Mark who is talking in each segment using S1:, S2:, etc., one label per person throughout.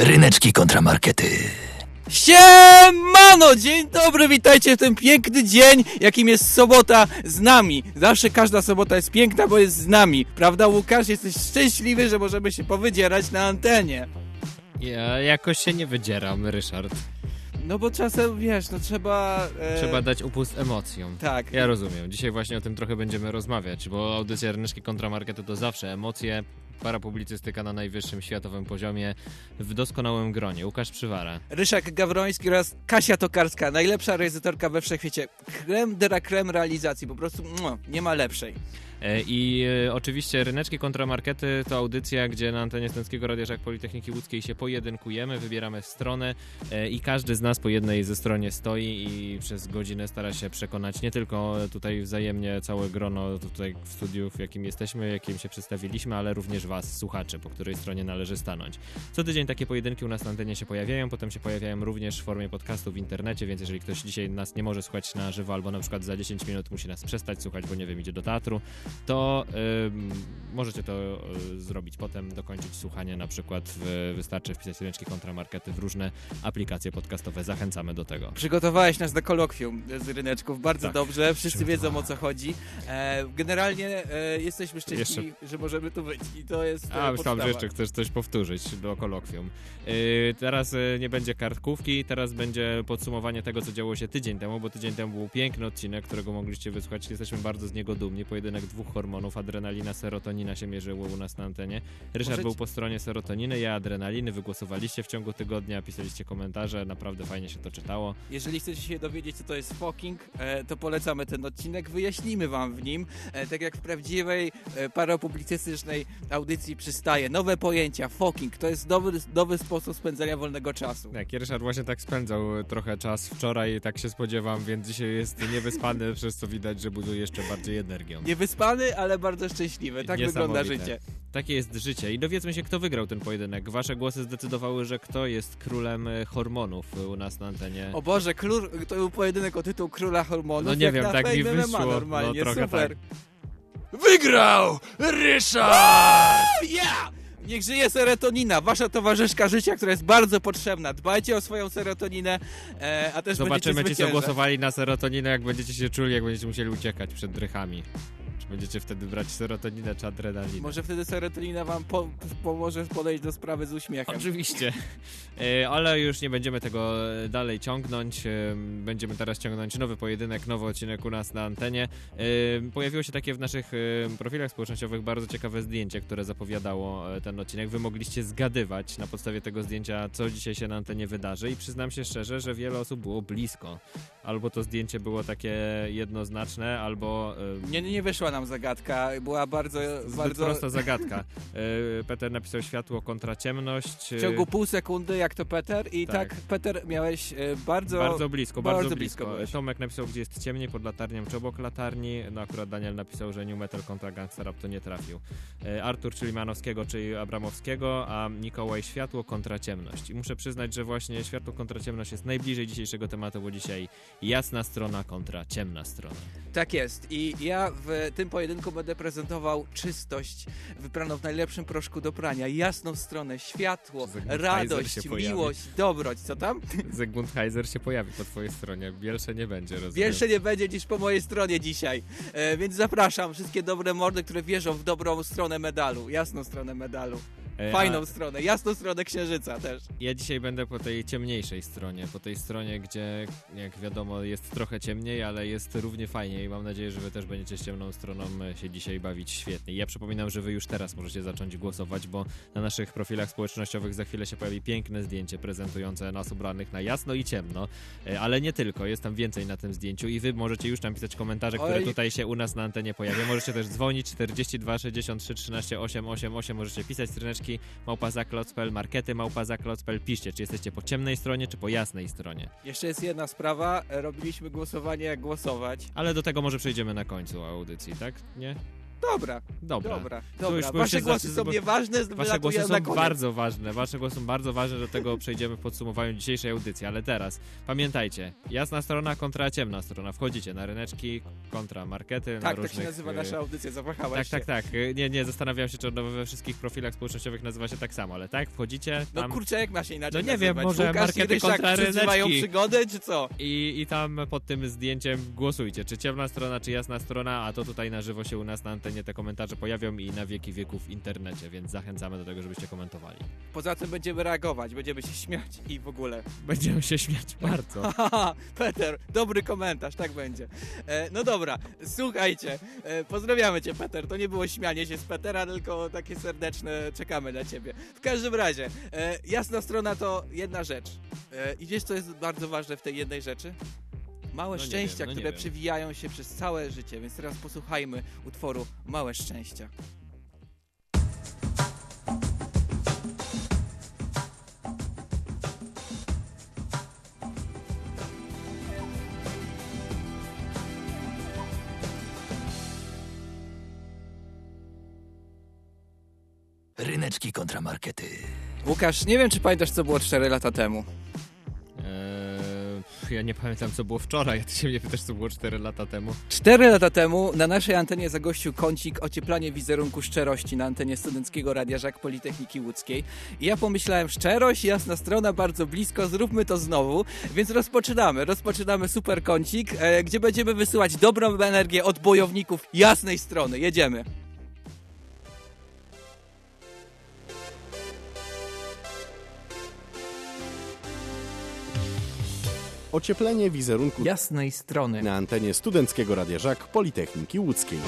S1: Ryneczki kontramarkety.
S2: Siemano! Dzień dobry, witajcie w ten piękny dzień, jakim jest sobota z nami. Zawsze każda sobota jest piękna, bo jest z nami. Prawda, Łukasz? Jesteś szczęśliwy, że możemy się powydzierać na antenie.
S3: Ja jakoś się nie wydzieram, Ryszard.
S2: No bo czasem, wiesz, no trzeba... E...
S3: Trzeba dać upust emocjom.
S2: Tak.
S3: Ja rozumiem. Dzisiaj właśnie o tym trochę będziemy rozmawiać, bo audycja Ryneczki Kontramarketu to zawsze emocje, parapublicystyka na najwyższym światowym poziomie w doskonałym gronie. Łukasz Przywara.
S2: Ryszak Gawroński oraz Kasia Tokarska, najlepsza realizatorka we wszechświecie. Krem de la creme realizacji, po prostu nie ma lepszej.
S3: E, I e, oczywiście Ryneczki Kontramarkety to audycja, gdzie na antenie Stęckiego Radia Żak Politechniki Łódzkiej się pojedynkujemy, wybieramy stronę e, i każdy z nas po jednej ze stronie stoi i przez godzinę stara się przekonać nie tylko tutaj wzajemnie całe grono tutaj w studiu, w jakim jesteśmy, jakim się przedstawiliśmy, ale również was, słuchaczy, po której stronie należy stanąć. Co tydzień takie pojedynki u nas na antenie się pojawiają, potem się pojawiają również w formie podcastu w internecie, więc jeżeli ktoś dzisiaj nas nie może słuchać na żywo albo na przykład za 10 minut musi nas przestać słuchać, bo nie wiem, idzie do teatru, to y, możecie to y, zrobić potem, dokończyć słuchanie na przykład w, wystarczy wpisać ręczki kontramarkety w różne aplikacje podcastowe. Zachęcamy do tego.
S2: Przygotowałeś nas do kolokwium z ryneczków, bardzo
S3: Tak,
S2: dobrze, wszyscy wiedzą o co chodzi. E, generalnie e, jesteśmy szczęśliwi,
S3: Jeszcze-
S2: że możemy tu być i to jest e,
S3: A, myślałem, że jeszcze chcesz coś powtórzyć do kolokwium. Yy, teraz y, nie będzie kartkówki, teraz będzie podsumowanie tego, co działo się tydzień temu, bo tydzień temu był piękny odcinek, którego mogliście wysłuchać. Jesteśmy bardzo z niego dumni. Pojedynek dwóch hormonów, adrenalina, serotonina się mierzyło u nas na antenie. Ryszard
S2: Możecie-
S3: był po stronie serotoniny, ja adrenaliny. Wygłosowaliście w ciągu tygodnia, pisaliście komentarze, naprawdę fajnie się to czytało.
S2: Jeżeli chcecie się dowiedzieć, co to jest fucking, e, to polecamy ten odcinek, wyjaśnimy wam w nim, e, tak jak w prawdziwej e, parapublicystycznej audycji przystaje. Nowe pojęcia, fucking, to jest nowy, nowy sposób spędzania wolnego czasu.
S3: Tak, Ryszard właśnie tak spędzał trochę czas wczoraj, tak się spodziewam, więc dzisiaj jest niewyspany, przez co widać, że buduje jeszcze bardziej energią.
S2: Niewyspany, ale bardzo szczęśliwy, tak wygląda życie.
S3: Takie jest życie. I dowiedzmy się, kto wygrał ten pojedynek. Wasze głosy zdecydowały, że kto jest królem e, hormonów e, u nas na antenie.
S2: O Boże, król, to był pojedynek o tytuł Króla Hormonów.
S3: No nie wiem, tak mi
S2: MMA
S3: wyszło.
S2: normalnie,
S3: No,
S2: super.
S1: Wygrał Ryszard!
S2: Ja! Niech żyje serotonina, wasza towarzyszka życia, która jest bardzo potrzebna. Dbajcie o swoją serotoninę, e, a też
S3: Zobaczymy,
S2: będziecie
S3: ci co
S2: zwyciężać.
S3: głosowali na serotoninę, jak będziecie się czuli, jak będziecie musieli uciekać przed drychami. Będziecie wtedy brać serotoninę czy adrenalinę?
S2: Może wtedy serotonina wam po, pomoże podejść do sprawy z uśmiechem.
S3: Oczywiście. E, Ale już nie będziemy tego e, dalej ciągnąć. E, Będziemy teraz ciągnąć nowy pojedynek, nowy odcinek u nas na antenie. Pojawiło się takie w naszych profilach społecznościowych bardzo ciekawe zdjęcie, które zapowiadało ten odcinek. Wy mogliście zgadywać na podstawie tego zdjęcia, co dzisiaj się na antenie wydarzy i przyznam się szczerze, że wiele osób było blisko. Albo to zdjęcie było takie jednoznaczne, albo...
S2: Nie, nie wyszła nam zagadka, była bardzo,
S3: Zbyt
S2: bardzo
S3: prosta zagadka. E, Peter napisał światło kontra ciemność.
S2: w ciągu pół sekundy, jak to Peter i tak,
S3: Tak.
S2: Peter miałeś e, bardzo...
S3: Bardzo blisko, bardzo,
S2: bardzo
S3: blisko.
S2: blisko.
S3: Tomek napisał, gdzie jest ciemniej, pod latarnią czy obok latarni. No akurat Daniel napisał, że New Metal kontra Gangsta Rap to nie trafił. E, Artur, czyli Manowskiego, czyli Abramowskiego, a Mikołaj Światło kontra ciemność. I muszę przyznać, że właśnie Światło kontra ciemność jest najbliżej dzisiejszego tematu, bo dzisiaj jasna strona kontra ciemna strona.
S2: Tak jest. I ja w tym pojedynku będę prezentował czystość wypraną w najlepszym proszku do prania, jasną stronę, światło,
S3: Zygmunt
S2: radość,
S3: się pojawi.
S2: miłość, dobroć. Co tam?
S3: Zygmunt Heiser się pojawi po twojej stronie. Bielsze nie będzie, rozumiem.
S2: Większe nie będzie niż po mojej stronie dzisiaj. E, więc zapraszam wszystkie dobre mordy, które wierzą w dobrą stronę medalu, jasną stronę medalu, fajną
S3: a-
S2: stronę, jasną stronę księżyca też.
S3: Ja dzisiaj będę po tej ciemniejszej stronie, po tej stronie, gdzie jak wiadomo jest trochę ciemniej, ale jest równie fajnie i mam nadzieję, że wy też będziecie z ciemną stroną e, się dzisiaj bawić świetnie. Ja przypominam, że wy już teraz możecie zacząć głosować, bo na naszych profilach społecznościowych za chwilę się pojawi piękne zdjęcie prezentujące nas ubranych na jasno i ciemno, E, ale nie tylko, jest tam więcej na tym zdjęciu i wy możecie już tam pisać komentarze, które
S2: Oj.
S3: tutaj się u nas na antenie pojawią. Możecie też dzwonić 42 63 13 888, możecie pisać stryneczki małpa zaklocpel, markety małpa zaklocpel, piszcie, czy jesteście po ciemnej stronie, czy po jasnej stronie.
S2: Jeszcze jest jedna sprawa, robiliśmy głosowanie jak głosować.
S3: Ale do tego może przejdziemy na końcu audycji, tak? Nie?
S2: Dobra,
S3: Dobra.
S2: dobra, dobra. Wasze głosy
S3: za-
S2: są nieważne,
S3: Wasze głosy
S2: na
S3: są bardzo ważne. Wasze głosy są bardzo ważne, do tego przejdziemy w podsumowaniu dzisiejszej audycji. Ale teraz pamiętajcie, jasna strona kontra ciemna strona. Wchodzicie na ryneczki kontra markety, na
S2: Tak, tak
S3: różnych...
S2: się nazywa
S3: y,
S2: nasza audycja, zawahałeś
S3: Tak,
S2: się.
S3: tak, tak. Nie, nie, zastanawiałem się, czy ono we wszystkich profilach społecznościowych nazywa się tak samo, ale tak, wchodzicie
S2: No
S3: tam
S2: kurczę, jak ma się inaczej
S3: No nie wiem,
S2: nazywać?
S3: może
S2: Łukasz
S3: markety
S2: Ryszak
S3: kontra ryneczki.
S2: przygodę, czy co?
S3: i, i tam pod tym zdjęciem głosujcie, czy ciemna strona, czy jasna strona, a to tutaj na żywo się u nas na antenie te komentarze pojawią i na wieki wieków w internecie, więc zachęcamy do tego, żebyście komentowali.
S2: Poza tym będziemy reagować, będziemy się śmiać i w ogóle.
S3: Będziemy się śmiać bardzo.
S2: Peter, dobry komentarz, tak będzie. E, no dobra, słuchajcie, e, pozdrawiamy cię Peter, to nie było śmianie się z Petera, tylko takie serdeczne czekamy na ciebie. W każdym razie, e, jasna strona to jedna rzecz. E, I wiesz co jest bardzo ważne w tej jednej rzeczy? Małe
S3: No
S2: szczęścia,
S3: wiem, no
S2: które przewijają się przez całe życie, więc teraz posłuchajmy utworu Małe szczęścia.
S1: Ryneczki kontra markety.
S2: Łukasz, nie wiem czy pamiętasz co było 4 lata temu.
S3: Ja nie pamiętam, co było wczoraj, a ty się mnie pytasz, co było 4 lata temu.
S2: Cztery lata temu na naszej antenie zagościł kącik ocieplanie wizerunku szczerości na antenie Studenckiego Radia Żak Politechniki Łódzkiej. I ja pomyślałem, szczerość, jasna strona, bardzo blisko, zróbmy to znowu. Więc rozpoczynamy. Rozpoczynamy super kącik, e, gdzie będziemy wysyłać dobrą energię od bojowników jasnej strony. Jedziemy.
S4: Ocieplenie wizerunku
S2: Jasnej strony.
S4: na antenie Studenckiego Radia Żak Politechniki Łódzkiej.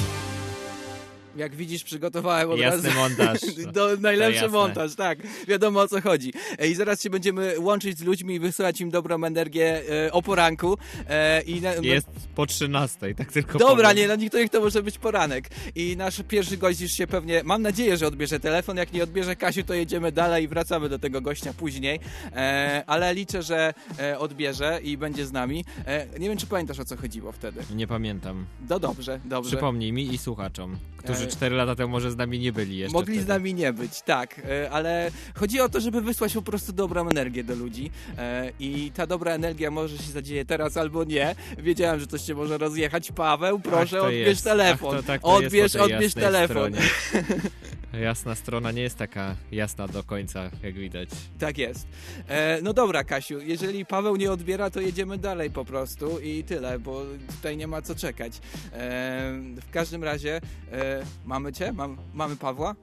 S2: Jak widzisz, przygotowałem od
S3: Jasny
S2: razu
S3: montaż.
S2: do, najlepszy
S3: jasne.
S2: montaż, tak. Wiadomo o co chodzi. E, I zaraz się będziemy łączyć z ludźmi i wysyłać im dobrą energię e, o poranku. E, i na,
S3: Jest po 13, tak tylko
S2: Dobra,
S3: powiem.
S2: nie, dla niektórych to może być poranek. I nasz pierwszy gość już się pewnie, mam nadzieję, że odbierze telefon. Jak nie odbierze Kasiu, to jedziemy dalej i wracamy do tego gościa później. E, ale liczę, że e, odbierze i będzie z nami. E, nie wiem, czy pamiętasz o co chodziło wtedy.
S3: Nie pamiętam.
S2: No dobrze, dobrze.
S3: Przypomnij mi i słuchaczom, którzy
S2: E,
S3: 4 lata temu może z nami nie byli jeszcze.
S2: Mogli
S3: wtedy.
S2: z nami nie być, tak, e, ale chodzi o to, żeby wysłać po prostu dobrą energię do ludzi e, i ta dobra energia może się zadzieje teraz albo nie. Wiedziałem, że coś się może rozjechać. Paweł, proszę,
S3: Ach, to
S2: odbierz
S3: jest.
S2: telefon.
S3: Ach, to, tak to
S2: odbierz, odbierz telefon.
S3: Jasna strona nie jest taka jasna do końca, jak widać.
S2: Tak jest. E, no dobra, Kasiu, jeżeli Paweł nie odbiera, to jedziemy dalej po prostu i tyle, bo tutaj nie ma co czekać. E, w każdym razie, e, mamy cię? Mam, mamy Pawła?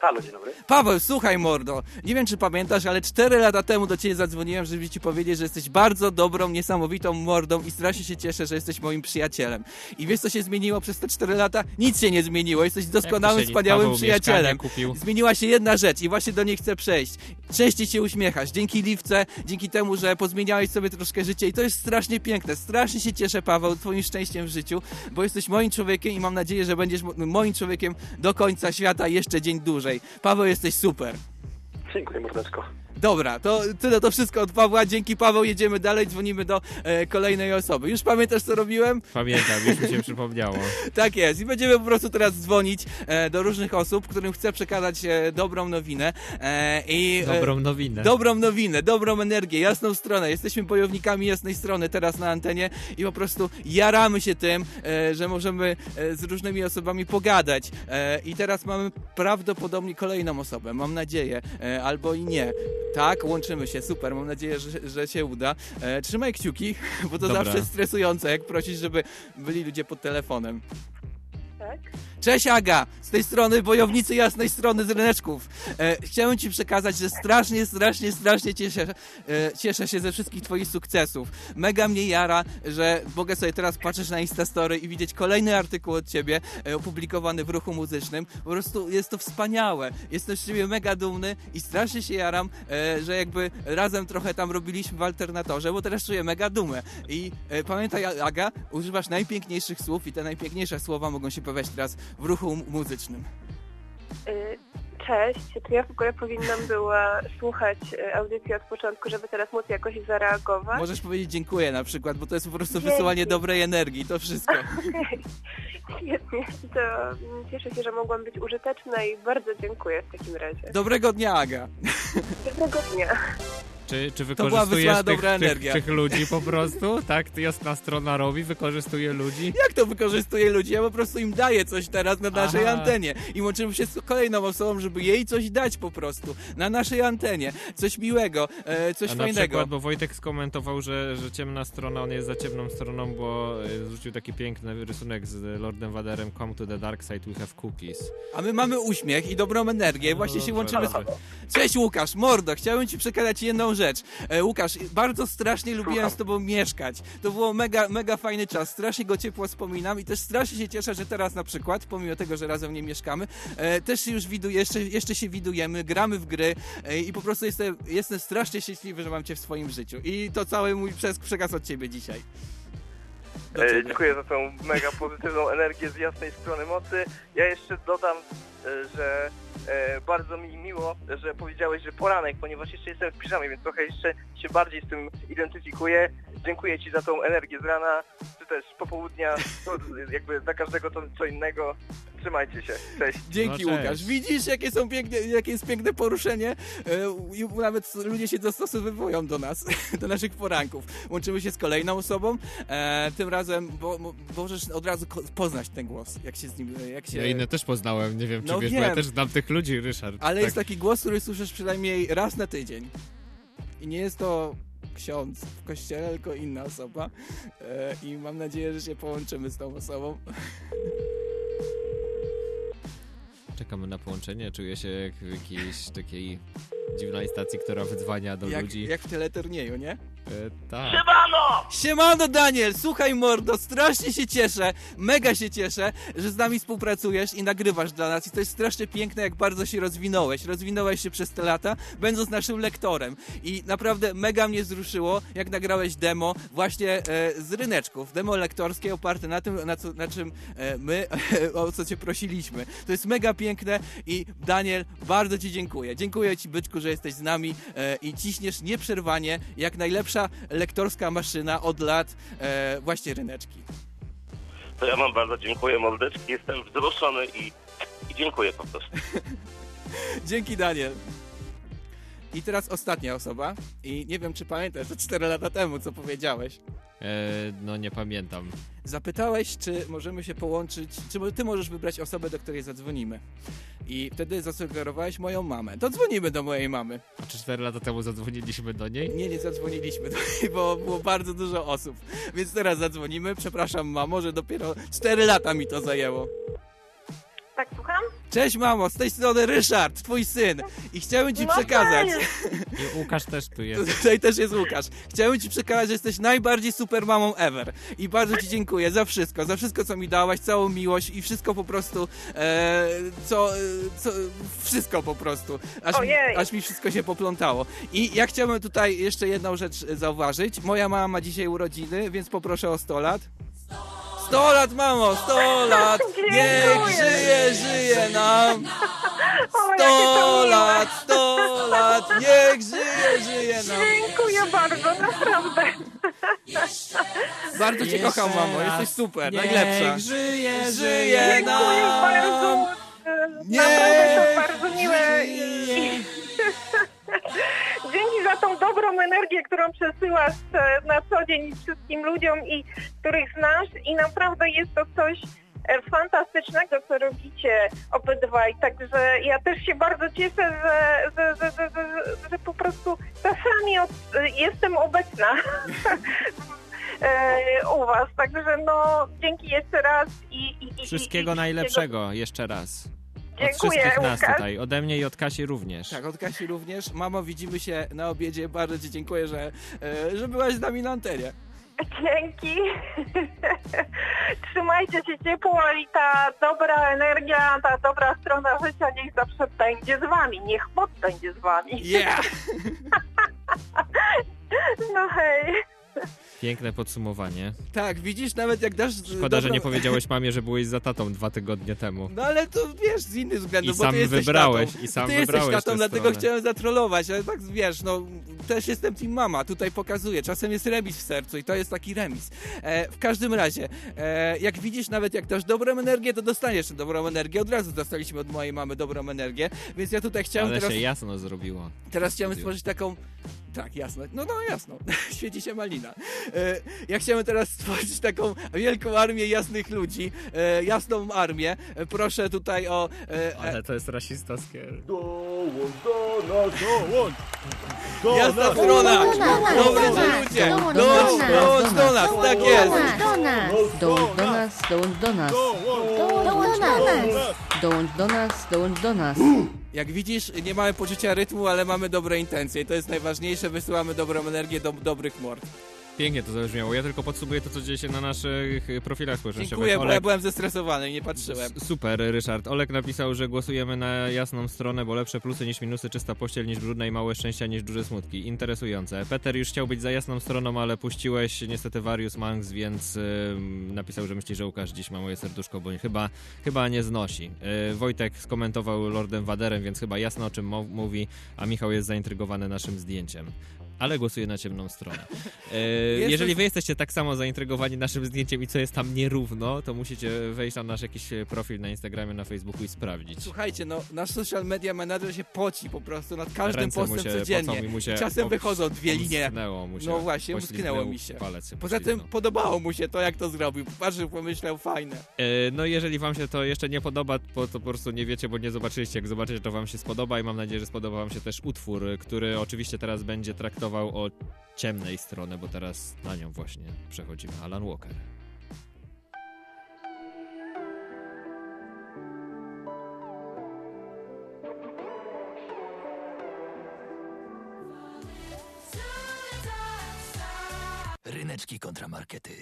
S5: Halo, dzień dobry.
S2: Paweł, słuchaj mordo, nie wiem czy pamiętasz, ale 4 lata temu do ciebie zadzwoniłem, żeby ci powiedzieć, że jesteś bardzo dobrą, niesamowitą mordą i strasznie się cieszę, że jesteś moim przyjacielem. I wiesz co się zmieniło przez te 4 lata? Nic się nie zmieniło, jesteś doskonałym, wspaniałym
S3: Paweł
S2: przyjacielem. Zmieniła się jedna rzecz i właśnie do niej chcę przejść. Częściej się uśmiechasz, dzięki Liwce, dzięki temu, że pozmieniałeś sobie troszkę życie i to jest strasznie piękne. Strasznie się cieszę, Paweł, twoim szczęściem w życiu, bo jesteś moim człowiekiem i mam nadzieję, że będziesz mo- moim człowiekiem do końca świata jeszcze dzień dłużej. Paweł, jesteś super.
S5: Dziękuję, mordeczko.
S2: Dobra, to tyle to wszystko od Pawła. Dzięki Paweł, jedziemy dalej, dzwonimy do e, kolejnej osoby. Już pamiętasz, co robiłem?
S3: Pamiętam, już mi się przypomniało.
S2: Tak jest. I będziemy po prostu teraz dzwonić e, do różnych osób, którym chcę przekazać e, dobrą nowinę. E, i, e,
S3: Dobrą nowinę.
S2: Dobrą nowinę, dobrą energię, jasną stronę. Jesteśmy bojownikami jasnej strony teraz na antenie i po prostu jaramy się tym, e, że możemy z różnymi osobami pogadać. I teraz mamy prawdopodobnie kolejną osobę, mam nadzieję, albo i nie. Tak, łączymy się, super, mam nadzieję, że, że się uda. E, trzymaj kciuki, bo to
S3: Dobra.
S2: zawsze stresujące, jak prosisz, żeby byli ludzie pod telefonem.
S6: Tak?
S2: Cześć Aga, z tej strony wojownicy jasnej strony z ryneczków. E, chciałem ci przekazać, że strasznie, strasznie, strasznie cieszę, e, cieszę się ze wszystkich twoich sukcesów. Mega mnie jara, że mogę sobie teraz patrzeć na Instastory i widzieć kolejny artykuł od ciebie e, opublikowany w ruchu muzycznym. Po prostu jest to wspaniałe. Jestem z ciebie mega dumny i strasznie się jaram, e, że jakby razem trochę tam robiliśmy w alternatorze, bo teraz czuję mega dumę. I e, pamiętaj Aga, używasz najpiękniejszych słów i te najpiękniejsze słowa mogą się pojawiać teraz w ruchu mu- muzycznym.
S6: Y, Cześć, czy ja w ogóle powinnam była słuchać e, audycji od początku, żeby teraz móc jakoś zareagować?
S2: Możesz powiedzieć dziękuję na przykład, bo to jest po prostu
S6: Dzięki.
S2: wysyłanie dobrej energii, to wszystko.
S6: Okej, świetnie. To mm, cieszę się, że mogłam być użyteczna i bardzo dziękuję w takim razie.
S2: Dobrego dnia, Aga.
S6: Dobrego dnia.
S3: Czy, czy
S2: była
S3: wykorzystujesz tych,
S2: dobra
S3: tych,
S2: energia.
S3: tych ludzi po prostu? Tak, ty jasna strona robi, wykorzystuje ludzi?
S2: Jak to wykorzystuje ludzi? Ja po prostu im daję coś teraz na naszej
S3: Aha.
S2: antenie i łączymy się z kolejną osobą, żeby jej coś dać po prostu na naszej antenie. Coś miłego, e, coś
S3: A na
S2: fajnego.
S3: przykład, bo Wojtek skomentował, że, że ciemna strona, on jest za ciemną stroną, bo e, zrzucił taki piękny rysunek z Lordem Vaderem Come to the dark side, we have cookies.
S2: A my mamy uśmiech i dobrą energię. Właśnie się
S3: No,
S2: łączymy z... Cześć Łukasz, mordo, chciałem ci przekazać jedną rzecz. E, Łukasz, bardzo strasznie lubiłem
S5: Słucham.
S2: z tobą mieszkać. To było mega, mega fajny czas. Strasznie go ciepło wspominam i też strasznie się cieszę, że teraz na przykład, pomimo tego, że razem nie mieszkamy, e, też się już widu, jeszcze, jeszcze się widujemy, gramy w gry e, i po prostu jestem, jestem strasznie szczęśliwy, że mam cię w swoim życiu. I to cały mój przekaz od ciebie dzisiaj.
S5: E, dziękuję za tą mega pozytywną energię z jasnej strony mocy. Ja jeszcze dodam, że e, bardzo mi miło, że powiedziałeś, że poranek, ponieważ jeszcze jestem w piżamie, więc trochę jeszcze się bardziej z tym identyfikuję. Dziękuję Ci za tą energię z rana, czy też popołudnia, to jakby dla każdego to co innego. Trzymajcie się, cześć.
S2: Dzięki
S3: No, cześć.
S2: Łukasz. Widzisz, jakie są piękne, jakie jest piękne poruszenie? E, i nawet ludzie się dostosowują do nas, do naszych poranków. Łączymy się z kolejną osobą. E, tym razem, bo, bo możesz od razu poznać ten głos, jak się z nim, jak się...
S3: Ja inne też poznałem, nie wiem czy
S2: No
S3: wiesz, bo ja
S2: wiem.
S3: też znam tych ludzi, Ryszard.
S2: Ale
S3: tak.
S2: jest taki głos, który słyszysz przynajmniej raz na tydzień. I nie jest to ksiądz w kościele, tylko inna osoba. E, I mam nadzieję, że się połączymy z tą osobą.
S3: Czekamy na połączenie, czuję się jak w jakiejś takiej dziwnej stacji, która wydzwania do
S2: Jak,
S3: ludzi.
S2: jak w teleturnieju, nie?
S3: E, tak.
S2: Siemano Daniel, słuchaj mordo, strasznie się cieszę, mega się cieszę, że z nami współpracujesz i nagrywasz dla nas i to jest strasznie piękne, jak bardzo się rozwinąłeś. Rozwinąłeś się przez te lata, będąc naszym lektorem i naprawdę mega mnie wzruszyło, jak nagrałeś demo właśnie e, z ryneczków, demo lektorskie oparte na tym, na, co, na czym e, my, o co cię prosiliśmy. To jest mega piękne i Daniel, bardzo ci dziękuję. Dziękuję ci byczku, że jesteś z nami e, i ciśniesz nieprzerwanie, jak najlepsza lektorska maszyna od lat e, właśnie ryneczki.
S7: To ja wam bardzo dziękuję, mordeczki. Jestem wzruszony i, i dziękuję po prostu.
S2: Dzięki Daniel. I teraz ostatnia osoba i nie wiem czy pamiętasz, to 4 lata temu co powiedziałeś.
S3: E, no nie pamiętam.
S2: Zapytałeś, czy możemy się połączyć, czy ty możesz wybrać osobę, do której zadzwonimy. I wtedy zasugerowałeś moją mamę. To dzwonimy do mojej mamy.
S3: A czy 4 lata temu zadzwoniliśmy do niej?
S2: Nie, nie zadzwoniliśmy do niej, bo było bardzo dużo osób. Więc teraz zadzwonimy. Przepraszam, mamo, że dopiero 4 lata mi to zajęło.
S6: Tak, słucham?
S2: Cześć, mamo, z tej strony Ryszard, twój syn. I chciałem ci
S6: No
S2: przekazać.
S3: I Łukasz też tu jest.
S2: Tutaj też jest Łukasz. Chciałem ci przekazać, że jesteś najbardziej super mamą ever. I bardzo ci dziękuję za wszystko, za wszystko, co mi dałaś, całą miłość i wszystko po prostu, e, co, e, co, wszystko po prostu. Aż, mi-
S6: Ojej.
S2: aż mi wszystko się poplątało. I ja chciałem tutaj jeszcze jedną rzecz e, zauważyć. Moja mama ma dzisiaj urodziny, więc poproszę o 100 lat. 100 lat, mamo, 100 lat! Niech
S6: Dziękuję.
S2: żyje, żyje nam!
S6: O, jakie
S2: 100
S6: to miłe.
S2: lat, 100 lat, niech żyje, żyje nam!
S6: Dziękuję bardzo, naprawdę.
S2: Bardzo cię kocham, mamo, jesteś super, najlepsza.
S3: żyje,
S2: Żyje
S6: Dziękuję
S2: nam!
S6: bardzo.
S2: Nie.
S6: Energię, którą przesyłasz e, na co dzień wszystkim ludziom i których znasz i naprawdę jest to coś e, fantastycznego, co robicie obydwaj. Także ja też się bardzo cieszę, że, że, że, że, że, że po prostu czasami od, jestem obecna e, u Was. Także no dzięki jeszcze raz i, i, i
S3: Wszystkiego
S6: i,
S3: najlepszego jeszcze raz. Od
S6: Dziękuję,
S3: wszystkich nas
S6: Łukasz.
S3: tutaj. Ode mnie i od Kasi również.
S2: Tak, od Kasi również. Mamo, widzimy się na obiedzie. Bardzo ci dziękuję, że, e, że byłaś z nami na antenie.
S6: Dzięki. Trzymajcie się ciepło i ta dobra energia, ta dobra strona życia niech zawsze będzie z wami. Niech moc będzie z wami.
S2: Yeah!
S6: No hej.
S3: Piękne podsumowanie.
S2: Tak, widzisz, nawet jak dasz...
S3: Szkoda, że nie powiedziałeś mamie, że byłeś za tatą dwa tygodnie temu.
S2: No ale to wiesz, z innych względów,
S3: I
S2: bo
S3: sam
S2: ty jesteś
S3: wybrałeś,
S2: tatą.
S3: i sam
S2: ty jesteś
S3: wybrałeś
S2: tatą,
S3: tę
S2: dlatego
S3: stronę.
S2: chciałem zatrollować, ale tak wiesz, no też jestem team mama, tutaj pokazuję, czasem jest remis w sercu i to jest taki remis. E, w każdym razie, e, jak widzisz, nawet jak dasz dobrą energię, to dostaniesz dobrą energię. Od razu dostaliśmy od mojej mamy dobrą energię, więc ja tutaj chciałem
S3: Ale
S2: teraz...
S3: się jasno zrobiło.
S2: Teraz chciałem stworzyć taką. Tak, jasno. No, no, jasno. Świeci się malina. E, ja chciałem teraz stworzyć taką wielką armię jasnych ludzi, e, jasną armię. E, proszę tutaj o. E, e,
S3: to jest rasistowskie.
S2: jasna strona! Dobry ludzie!
S8: Dołącz
S2: Dołącz, dołącz do nas, tak jest!
S8: do nas! Dołącz do nas, dołącz do nas! Dołącz do nas! Dołącz do nas, dołącz do nas!
S2: Jak widzisz, nie mamy poczucia rytmu, ale mamy dobre intencje. I to jest najważniejsze. Wysyłamy dobrą energię do dobrych mord.
S3: Pięknie to zabrzmiało. Ja tylko podsumuję to, co dzieje się na naszych profilach społecznościowych.
S2: Dziękuję, bo ja
S3: Olek,
S2: byłem zestresowany i nie patrzyłem.
S3: S- Super, Ryszard. Olek napisał, że głosujemy na jasną stronę, bo lepsze plusy niż minusy, czysta pościel niż brudne i małe szczęścia niż duże smutki. Interesujące. Peter już chciał być za jasną stroną, ale puściłeś niestety Varius Manx, więc ym, napisał, że myśli, że Łukasz dziś ma moje serduszko, bo chyba, chyba nie znosi. Yy, Wojtek skomentował Lordem Waderem, więc chyba jasno o czym mówi, a Michał jest zaintrygowany naszym zdjęciem. Ale głosuje na ciemną stronę.
S2: Jesteś-
S3: Jeżeli wy jesteście tak samo zaintrygowani naszym zdjęciem i co jest tam nierówno, to musicie wejść na nasz jakiś e, profil na Instagramie, na Facebooku i sprawdzić.
S2: Słuchajcie, no nasz social media manager się poci po prostu nad każdym
S3: Ręce
S2: postem
S3: się
S2: codziennie.
S3: pocą się
S2: Czasem
S3: ob-
S2: wychodzą dwie linie.
S3: mu się.
S2: No właśnie, umsknęło mi się.
S3: Się
S2: Poza tym podobało mu się to, jak to zrobił. Patrzył, pomyślał, fajne.
S3: E, No jeżeli wam się to jeszcze nie podoba, bo to po prostu nie wiecie, bo nie zobaczyliście. Jak zobaczycie, to wam się spodoba i mam nadzieję, że spodoba wam się też utwór, który oczywiście teraz będzie traktował o ciemnej stronie, bo teraz na nią właśnie przechodzimy. Alan Walker.
S1: Ryneczki kontramarkety.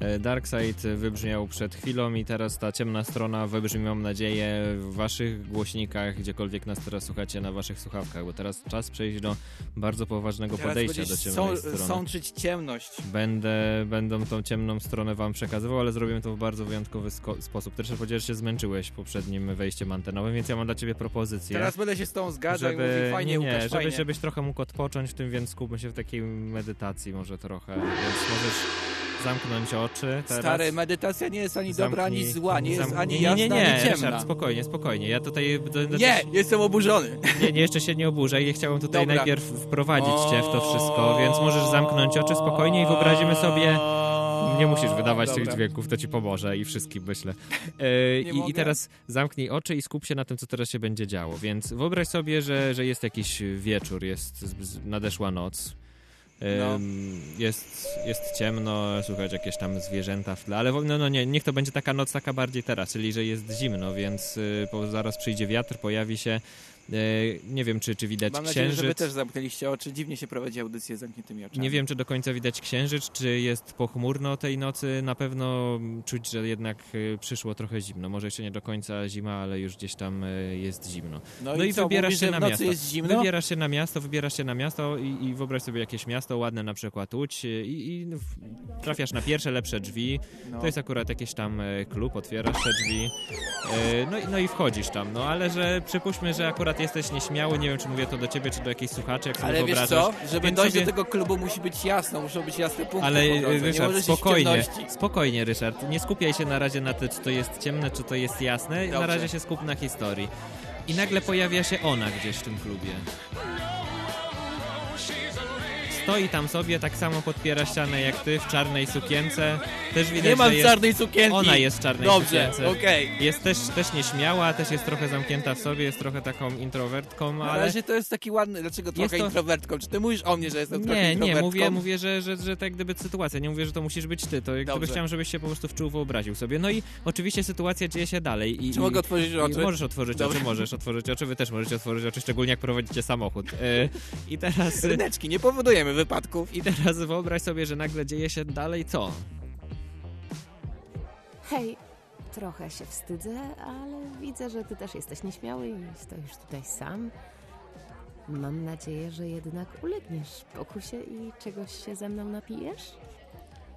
S3: E, Darkseid wybrzmiał przed chwilą i teraz ta ciemna strona wybrzmi, mam nadzieję, w waszych głośnikach, gdziekolwiek nas teraz słuchacie, na waszych słuchawkach, bo teraz czas przejść do bardzo poważnego
S2: Teraz
S3: podejścia do ciemnej
S2: są-
S3: strony.
S2: sączyć ciemność.
S3: Będę, będą tą ciemną stronę wam przekazywał, ale zrobimy to w bardzo wyjątkowy sposób. Też powiedziałeś, że się zmęczyłeś poprzednim wejściem antenowym, więc ja mam dla ciebie propozycję.
S2: Teraz będę się z tą zgadzał i
S3: żeby,
S2: mówił, fajnie,
S3: nie, nie,
S2: Łukasz,
S3: żeby,
S2: fajnie.
S3: żebyś trochę mógł odpocząć w tym, więc skupmy się w takiej medytacji może trochę, więc możesz zamknąć oczy teraz.
S2: Stary, medytacja nie jest ani dobra, ani
S3: Zamknij-
S2: zła, nie jest ani
S3: nie,
S2: jasna,
S3: nie, nie,
S2: ani ciemna.
S3: Ryszard, spokojnie, spokojnie. Ja tutaj...
S2: Nie, jestem oburzony.
S3: nie, nie, jeszcze się nie oburzaj. Ja chciałem tutaj
S2: Dobra.
S3: najpierw wprowadzić cię w to wszystko, więc możesz zamknąć oczy spokojnie i wyobrazimy sobie... Nie musisz wydawać tych
S2: Dobra.
S3: dźwięków, to ci pomoże i wszystkim myślę.
S2: Nie
S3: i, I teraz zamknij oczy i skup się na tym, co teraz się będzie działo. Więc wyobraź sobie, że, że jest jakiś wieczór, jest nadeszła noc.
S2: No.
S3: Jest, jest ciemno, słychać jakieś tam zwierzęta w tle, ale no, no nie, niech to będzie taka noc taka bardziej teraz, czyli że jest zimno, więc y, zaraz przyjdzie wiatr, pojawi się, nie wiem czy, czy widać
S2: Mam nadzieję,
S3: księżyc.
S2: że wy też zamknęliście oczy. Dziwnie się prowadzi audycję z zamkniętymi oczami.
S3: Nie wiem, czy do końca widać księżyc, czy jest pochmurno tej nocy. Na pewno czuć, że jednak y, przyszło trochę zimno. Może jeszcze nie do końca zima, ale już gdzieś tam y, jest zimno.
S2: No,
S3: No i
S2: co,
S3: wybierasz
S2: mówisz,
S3: się na miasto. Wybierasz się na miasto, wybierasz się na miasto i, i wyobraź sobie jakieś miasto ładne, na przykład Łódź i, i w- trafiasz na pierwsze lepsze drzwi.
S2: No.
S3: To jest akurat jakiś tam e, klub, otwierasz te drzwi. E, No, i- no i wchodzisz tam, no ale że przypuśćmy, że akurat jesteś nieśmiały, nie wiem czy mówię to do ciebie, czy do jakiejś słuchaczy, jak sobie
S2: Ale wiesz co? Żeby
S3: Więc
S2: dojść
S3: sobie-
S2: do tego klubu musi być jasno, muszą być jasne punkty
S3: Ale Ryszard, spokojnie, spokojnie Ryszard, nie skupiaj się na razie na tym, czy to jest ciemne, czy to jest jasne, na
S2: Dobrze.
S3: razie się skup na historii. I nagle pojawia się ona gdzieś w tym klubie. Stoi tam sobie, tak samo podpiera ścianę jak ty, w czarnej sukience. Też widać,
S2: Nie mam
S3: że jest...
S2: czarnej sukienki.
S3: Ona jest w czarnej
S2: Dobrze,
S3: sukience.
S2: okej.
S3: Jest też, też nieśmiała, też jest trochę zamknięta w sobie, jest trochę taką introwertką,
S2: Na
S3: ale...
S2: razie to jest taki ładny, dlaczego trochę
S3: to-
S2: introwertką? Czy ty mówisz o mnie, że jestem trochę
S3: Nie, nie,
S2: introwertką?
S3: mówię, mówię że, że, że tak gdyby sytuacja, nie mówię, że to musisz być ty, to jak gdyby chciałem, żebyś się po prostu wczuł, wyobraził sobie. No i oczywiście sytuacja dzieje się dalej. I,
S2: Czy
S3: i,
S2: mogę otworzyć
S3: i
S2: oczy?
S3: Możesz otworzyć oczy, możesz otworzyć oczy, wy też możecie otworzyć oczy, szczególnie jak prowadzicie samochód. E, I teraz...
S2: Ryneczki, nie powodujemy wypadków.
S3: I teraz wyobraź sobie, że nagle dzieje się dalej co?
S9: Hej, trochę się wstydzę, ale widzę, że ty też jesteś nieśmiały i stoisz tutaj sam. Mam nadzieję, że jednak ulegniesz pokusie i czegoś się ze mną napijesz?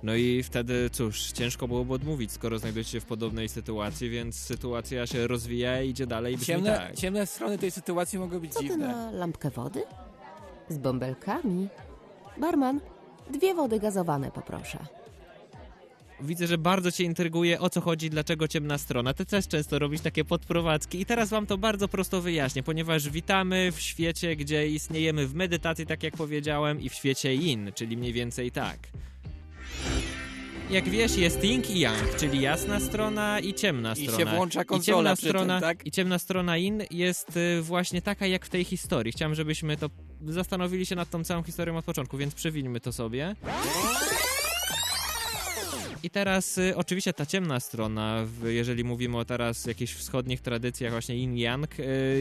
S3: No i wtedy, cóż, ciężko byłoby odmówić, skoro znajdujecie się w podobnej sytuacji, więc sytuacja się rozwija i idzie dalej
S2: Ciemne,
S3: tak.
S2: ciemne strony tej sytuacji mogą być
S9: Co ty
S2: dziwne.
S9: na lampkę wody? Z bąbelkami? Barman, dwie wody gazowane poproszę.
S3: Widzę, że bardzo cię intryguje, o co chodzi, dlaczego ciemna strona. Ty też często robisz takie podprowadzki i teraz wam to bardzo prosto wyjaśnię, ponieważ witamy w świecie, gdzie istniejemy w medytacji, tak jak powiedziałem, i w świecie yin, czyli mniej więcej tak. Jak wiesz, jest yin i yang, czyli jasna strona i ciemna
S2: I
S3: strona.
S2: się włącza
S3: I
S2: konsola
S3: ciemna
S2: przy tym,
S3: strona,
S2: tak?
S3: I ciemna strona yin jest y, właśnie taka jak w tej historii. Chciałem, żebyśmy to zastanowili się nad tą całą historią od początku, więc przewilmy to sobie. I teraz y, oczywiście ta ciemna strona, w, jeżeli mówimy o teraz jakichś wschodnich tradycjach właśnie yin-yang,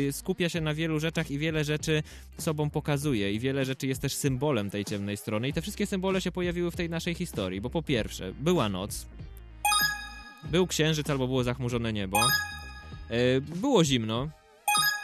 S3: y, skupia się na wielu rzeczach i wiele rzeczy sobą pokazuje i wiele rzeczy jest też symbolem tej ciemnej strony i te wszystkie symbole się pojawiły w tej naszej historii, bo po pierwsze była noc, był księżyc albo było zachmurzone niebo, y, było zimno,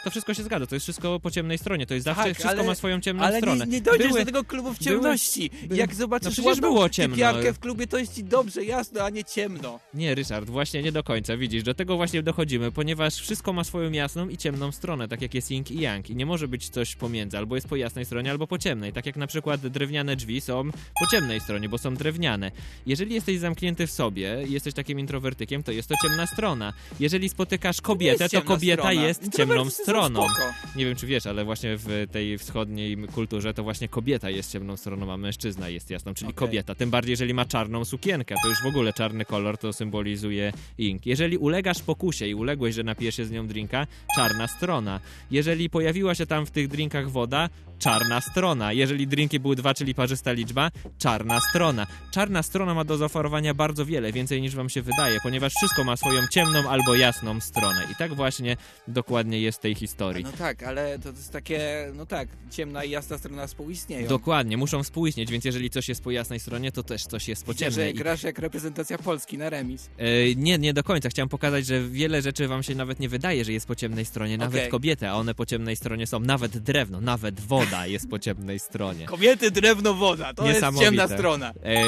S3: to wszystko się zgadza, to jest wszystko po ciemnej stronie, to jest zawsze,
S2: Tak,
S3: wszystko
S2: ale-
S3: ma swoją ciemną
S2: Ale
S3: stronę.
S2: nie, nie dojdziesz
S3: Były-
S2: do tego klubu w
S3: były-
S2: ciemności.
S3: by-
S2: Jak
S3: No
S2: zobaczysz ładną
S3: było ciemno.
S2: typiarkę w klubie, to jest ci dobrze, jasno, a nie ciemno.
S3: Nie, Ryszard, właśnie nie do końca, widzisz, do tego właśnie dochodzimy, ponieważ wszystko ma swoją jasną i ciemną stronę, tak jak jest yin i yang i nie może być coś pomiędzy, albo jest po jasnej stronie, albo po ciemnej, tak jak na przykład drewniane drzwi są po ciemnej stronie, bo są drewniane. Jeżeli jesteś zamknięty w sobie i jesteś takim introwertykiem, to jest to ciemna strona. Jeżeli spotykasz kobietę, to kobieta
S2: strona.
S3: jest
S2: Introwertycy
S3: ciemną stroną. Nie wiem, czy wiesz, ale właśnie w tej wschodniej kulturze to właśnie kobieta jest ciemną stroną, a mężczyzna jest jasną, czyli
S2: Okej.
S3: kobieta. Tym bardziej, jeżeli ma czarną sukienkę, to już w ogóle czarny kolor to symbolizuje ink. Jeżeli ulegasz pokusie i uległeś, że napijesz się z nią drinka, czarna strona. Jeżeli pojawiła się tam w tych drinkach woda, czarna strona. Jeżeli drinki były dwa, czyli parzysta liczba, czarna strona. Czarna strona ma do zaoferowania bardzo wiele, więcej niż wam się wydaje, ponieważ wszystko ma swoją ciemną albo jasną stronę. I tak właśnie dokładnie jest w tej historii.
S2: No tak, ale to jest takie, no tak, ciemna i jasna strona współistnieją.
S3: Dokładnie, muszą współistnieć, więc jeżeli coś jest po jasnej stronie, to też coś jest po
S2: Widzę, że
S3: ciemnej.
S2: Grasz jak reprezentacja Polski na remis.
S3: e, nie, nie do końca. Chciałem pokazać, że wiele rzeczy wam się nawet nie wydaje, że jest po ciemnej stronie. Nawet
S2: Okej.
S3: kobiety, a one po ciemnej stronie są. Nawet drewno, nawet woda jest po ciemnej stronie.
S2: Kobiety, drewno, woda, to jest ciemna strona.
S3: E,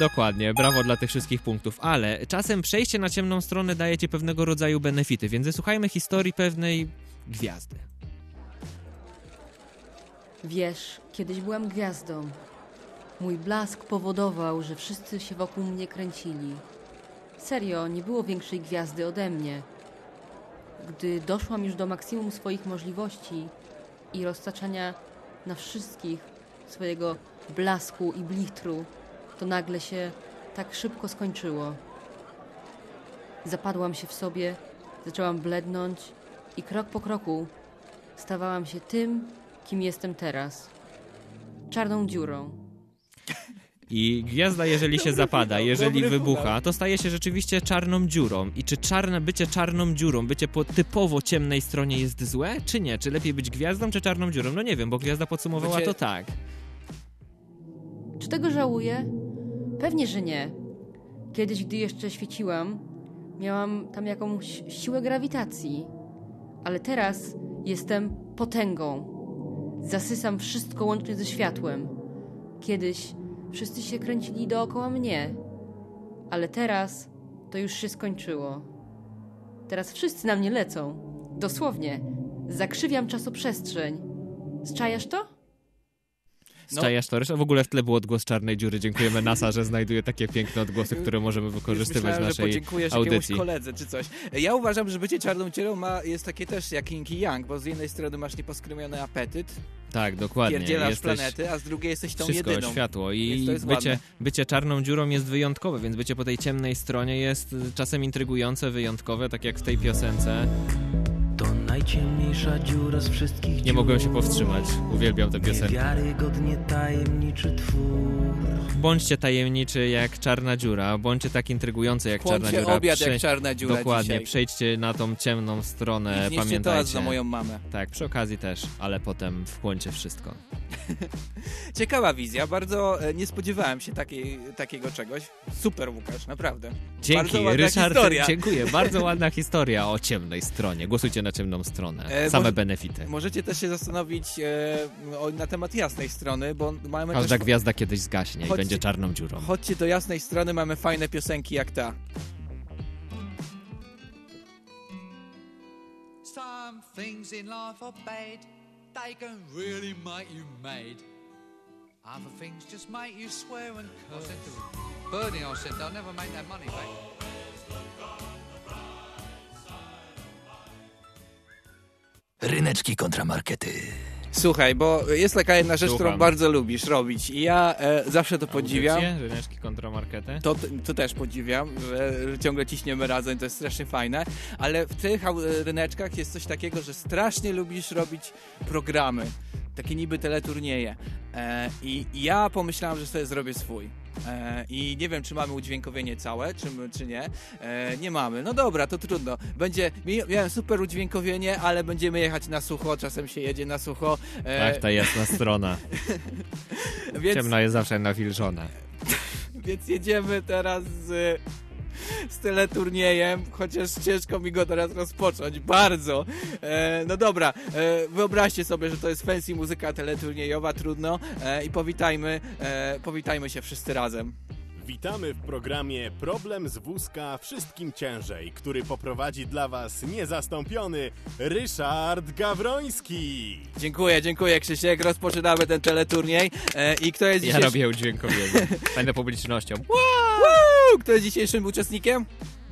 S3: dokładnie, brawo dla tych wszystkich punktów, ale czasem przejście na ciemną stronę daje ci pewnego rodzaju benefity, więc wysłuchajmy historii pewnej gwiazdy.
S8: Wiesz, kiedyś byłam gwiazdą. Mój blask powodował, że wszyscy się wokół mnie kręcili. Serio, nie było większej gwiazdy ode mnie. Gdy doszłam już do maksimum swoich możliwości i roztaczania na wszystkich swojego blasku i blichtru, to nagle się tak szybko skończyło. Zapadłam się w sobie, zaczęłam blednąć i krok po kroku stawałam się tym, kim jestem teraz. Czarną dziurą.
S3: I gwiazda, jeżeli się zapada, jeżeli wybucha, to staje się rzeczywiście czarną dziurą. I czy czarne, bycie czarną dziurą, bycie po typowo ciemnej stronie jest złe, czy nie? Czy lepiej być gwiazdą, czy czarną dziurą? No nie wiem, bo gwiazda podsumowała
S2: Bycie-
S3: to tak.
S8: Czy tego żałuję? Pewnie, że nie. Kiedyś, gdy jeszcze świeciłam, miałam tam jakąś siłę grawitacji. Ale teraz jestem potęgą. Zasysam wszystko łącznie ze światłem. Kiedyś wszyscy się kręcili dookoła mnie. Ale teraz to już się skończyło. Teraz wszyscy na mnie lecą. Dosłownie. Zakrzywiam czasoprzestrzeń. Zczajasz to?
S2: No.
S3: Stajasz to W ogóle w tle był odgłos czarnej dziury. Dziękujemy NASA, że znajduje takie piękne odgłosy, które możemy wykorzystywać
S2: Myślałem,
S3: w
S2: że
S3: naszej
S2: podziękujesz
S3: audycji.
S2: koledze czy coś. Ja uważam, że bycie czarną dziurą ma, jest takie też jak yin i yang, bo z jednej strony masz nieposkromiony apetyt,
S3: Tak, dokładnie.
S2: pierdzielasz
S3: Jesteś...
S2: planety, a z drugiej jesteś tą
S3: Wszystko,
S2: jedyną.
S3: światło i bycie,
S2: ładne.
S3: bycie czarną dziurą jest wyjątkowe, więc bycie po tej ciemnej stronie jest czasem intrygujące, wyjątkowe, tak jak w tej piosence.
S1: Najciemniejsza dziura z wszystkich
S3: Nie mogłem się powstrzymać, uwielbiam tę piosenkę.
S1: Tajemniczy twór.
S3: Bądźcie tajemniczy jak czarna dziura, bądźcie tak intrygujący jak czarna dziura.
S2: obiad jak czarna dziura
S3: Dokładnie,
S2: dzisiaj.
S3: przejdźcie na tą ciemną stronę,
S2: I wnieście toast
S3: pamiętajcie.
S2: za moją mamę.
S3: Tak, przy okazji też, ale potem wchłoncie wszystko.
S2: Ciekawa wizja, bardzo e, nie spodziewałem się takiej, takiego czegoś. Super Łukasz, naprawdę. Bardzo
S3: Dzięki,
S2: ładna
S3: Ryszard,
S2: historia.
S3: dziękuję. Bardzo ładna historia o ciemnej stronie. Głosujcie na ciemną stronę.
S2: E,
S3: Same
S2: może-
S3: benefity.
S2: Możecie też się zastanowić e, o, na temat jasnej strony, bo mamy
S3: Każda
S2: też...
S3: gwiazda kiedyś zgaśnie i
S2: Chodźcie-
S3: będzie czarną dziurą.
S2: Chodźcie do jasnej strony, mamy fajne piosenki jak ta.
S10: Some things in life are bad, they can really make you mad. Other things just make you swear and curse. I said to Bernie, I said, they'll never make that money back.
S1: Ryneczki kontramarkety.
S2: Słuchaj, bo jest taka jedna rzecz, którą
S3: Słucham.
S2: bardzo lubisz robić i ja e, zawsze to podziwiam.
S3: Audycje, Ryneczki kontramarkety.
S2: To, to też podziwiam, że, że ciągle ciśniemy razem, to jest strasznie fajne, ale w tych au- ryneczkach jest coś takiego, że strasznie lubisz robić programy, takie niby teleturnieje e, i ja pomyślałem, że sobie zrobię swój. E, I nie wiem, czy mamy udźwiękowienie całe, czy, czy nie. E, nie mamy. No dobra, to trudno. Będzie, mia- miałem super udźwiękowienie, ale będziemy jechać na sucho, czasem się jedzie na sucho. E,
S3: Tak, ta jasna strona.
S2: więc,
S3: Ciemna jest zawsze nawilżona.
S2: Więc jedziemy teraz z, z teleturniejem, chociaż ciężko mi go teraz rozpocząć, bardzo. E, no dobra, e, wyobraźcie sobie, że to jest fancy muzyka teleturniejowa, trudno e, i powitajmy, e, powitajmy się wszyscy razem.
S4: Witamy w programie Problem z wózka wszystkim ciężej, który poprowadzi dla Was niezastąpiony Ryszard Gawroński.
S2: Dziękuję, dziękuję Krzysiek, rozpoczynamy ten teleturniej e, i kto jest
S3: Ja
S2: dzisiejszy...
S3: robię udźwiękowienie. Będę publicznością.
S2: Woo! Kto jest dzisiejszym uczestnikiem?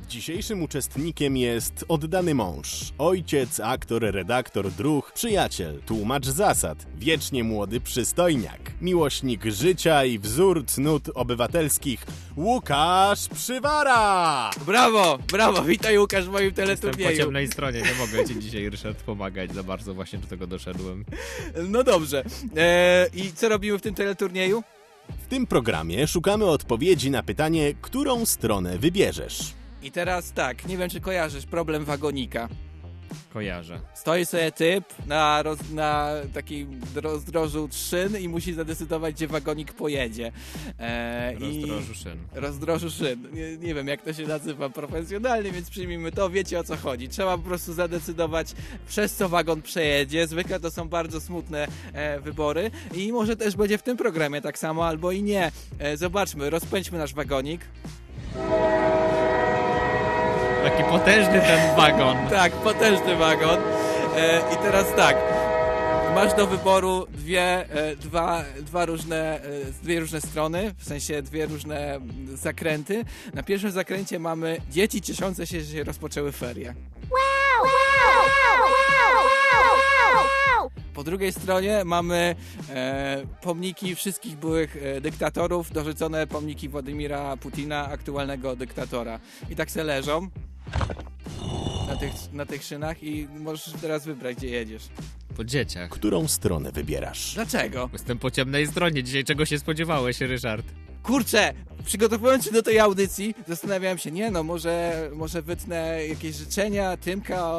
S4: Dzisiejszym uczestnikiem jest oddany mąż, ojciec, aktor, redaktor, druh, przyjaciel, tłumacz zasad, wiecznie młody przystojniak, miłośnik życia i wzór cnót obywatelskich Łukasz Przywara!
S2: Brawo, brawo, witaj Łukasz w moim
S3: Jestem po
S2: teleturnieju.
S3: ciemnej stronie, nie mogę ci dzisiaj, Ryszard, pomagać za bardzo, właśnie do tego doszedłem.
S2: No dobrze, e, i co robimy w tym teleturnieju?
S4: W tym programie szukamy odpowiedzi na pytanie, którą stronę wybierzesz.
S2: I teraz tak, nie wiem czy kojarzysz problem wagonika.
S3: Kojarzę.
S2: Stoi sobie typ na, roz, na takim rozdrożu szyn i musi zadecydować, gdzie wagonik pojedzie. E,
S3: Rozdrożu szyn.
S2: Rozdrożu szyn. Nie, nie wiem, jak to się nazywa profesjonalnie, więc przyjmijmy to. Wiecie o co chodzi. Trzeba po prostu zadecydować, przez co wagon przejedzie. Zwykle to są bardzo smutne e, wybory i może też będzie w tym programie tak samo, albo i nie. E, zobaczmy, rozpędźmy nasz wagonik.
S3: Taki potężny ten wagon.
S2: Tak, potężny wagon. E, I teraz tak. Masz do wyboru dwie, e, dwa, dwa różne, e, dwie różne strony, w sensie dwie różne zakręty. Na pierwszym zakręcie mamy dzieci cieszące się, że się rozpoczęły ferie. Po drugiej stronie mamy e, pomniki wszystkich byłych e, dyktatorów, dorzucone pomniki Władimira Putina, aktualnego dyktatora. I tak se leżą na tych, na tych szynach i możesz teraz wybrać, gdzie jedziesz.
S3: Po dzieciach.
S4: Którą stronę wybierasz?
S2: Dlaczego?
S3: Jestem po ciemnej stronie. Dzisiaj czego się spodziewałeś, Ryszard?
S2: Kurczę, przygotowując się do tej audycji, zastanawiałem się, nie no, może, może wytnę jakieś życzenia, Tymka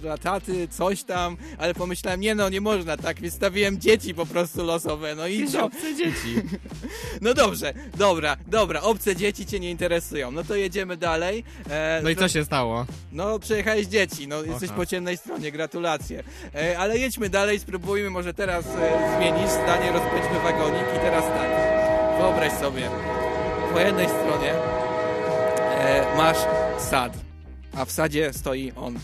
S2: dla taty, coś tam, ale pomyślałem, nie no, nie można tak, więc stawiłem dzieci po prostu losowe, no i co?
S3: obce dzieci.
S2: No dobrze, dobra, dobra, obce dzieci cię nie interesują, no to jedziemy dalej. E,
S3: No i co się stało?
S2: No, przejechałeś dzieci, no jesteś
S3: Aha.
S2: po ciemnej stronie, gratulacje. E, ale jedźmy dalej, spróbujmy, może teraz e, zmienisz zdanie, rozpędźmy wagonik i teraz tak. Wyobraź sobie, po jednej stronie e, masz sad, a w sadzie stoi on.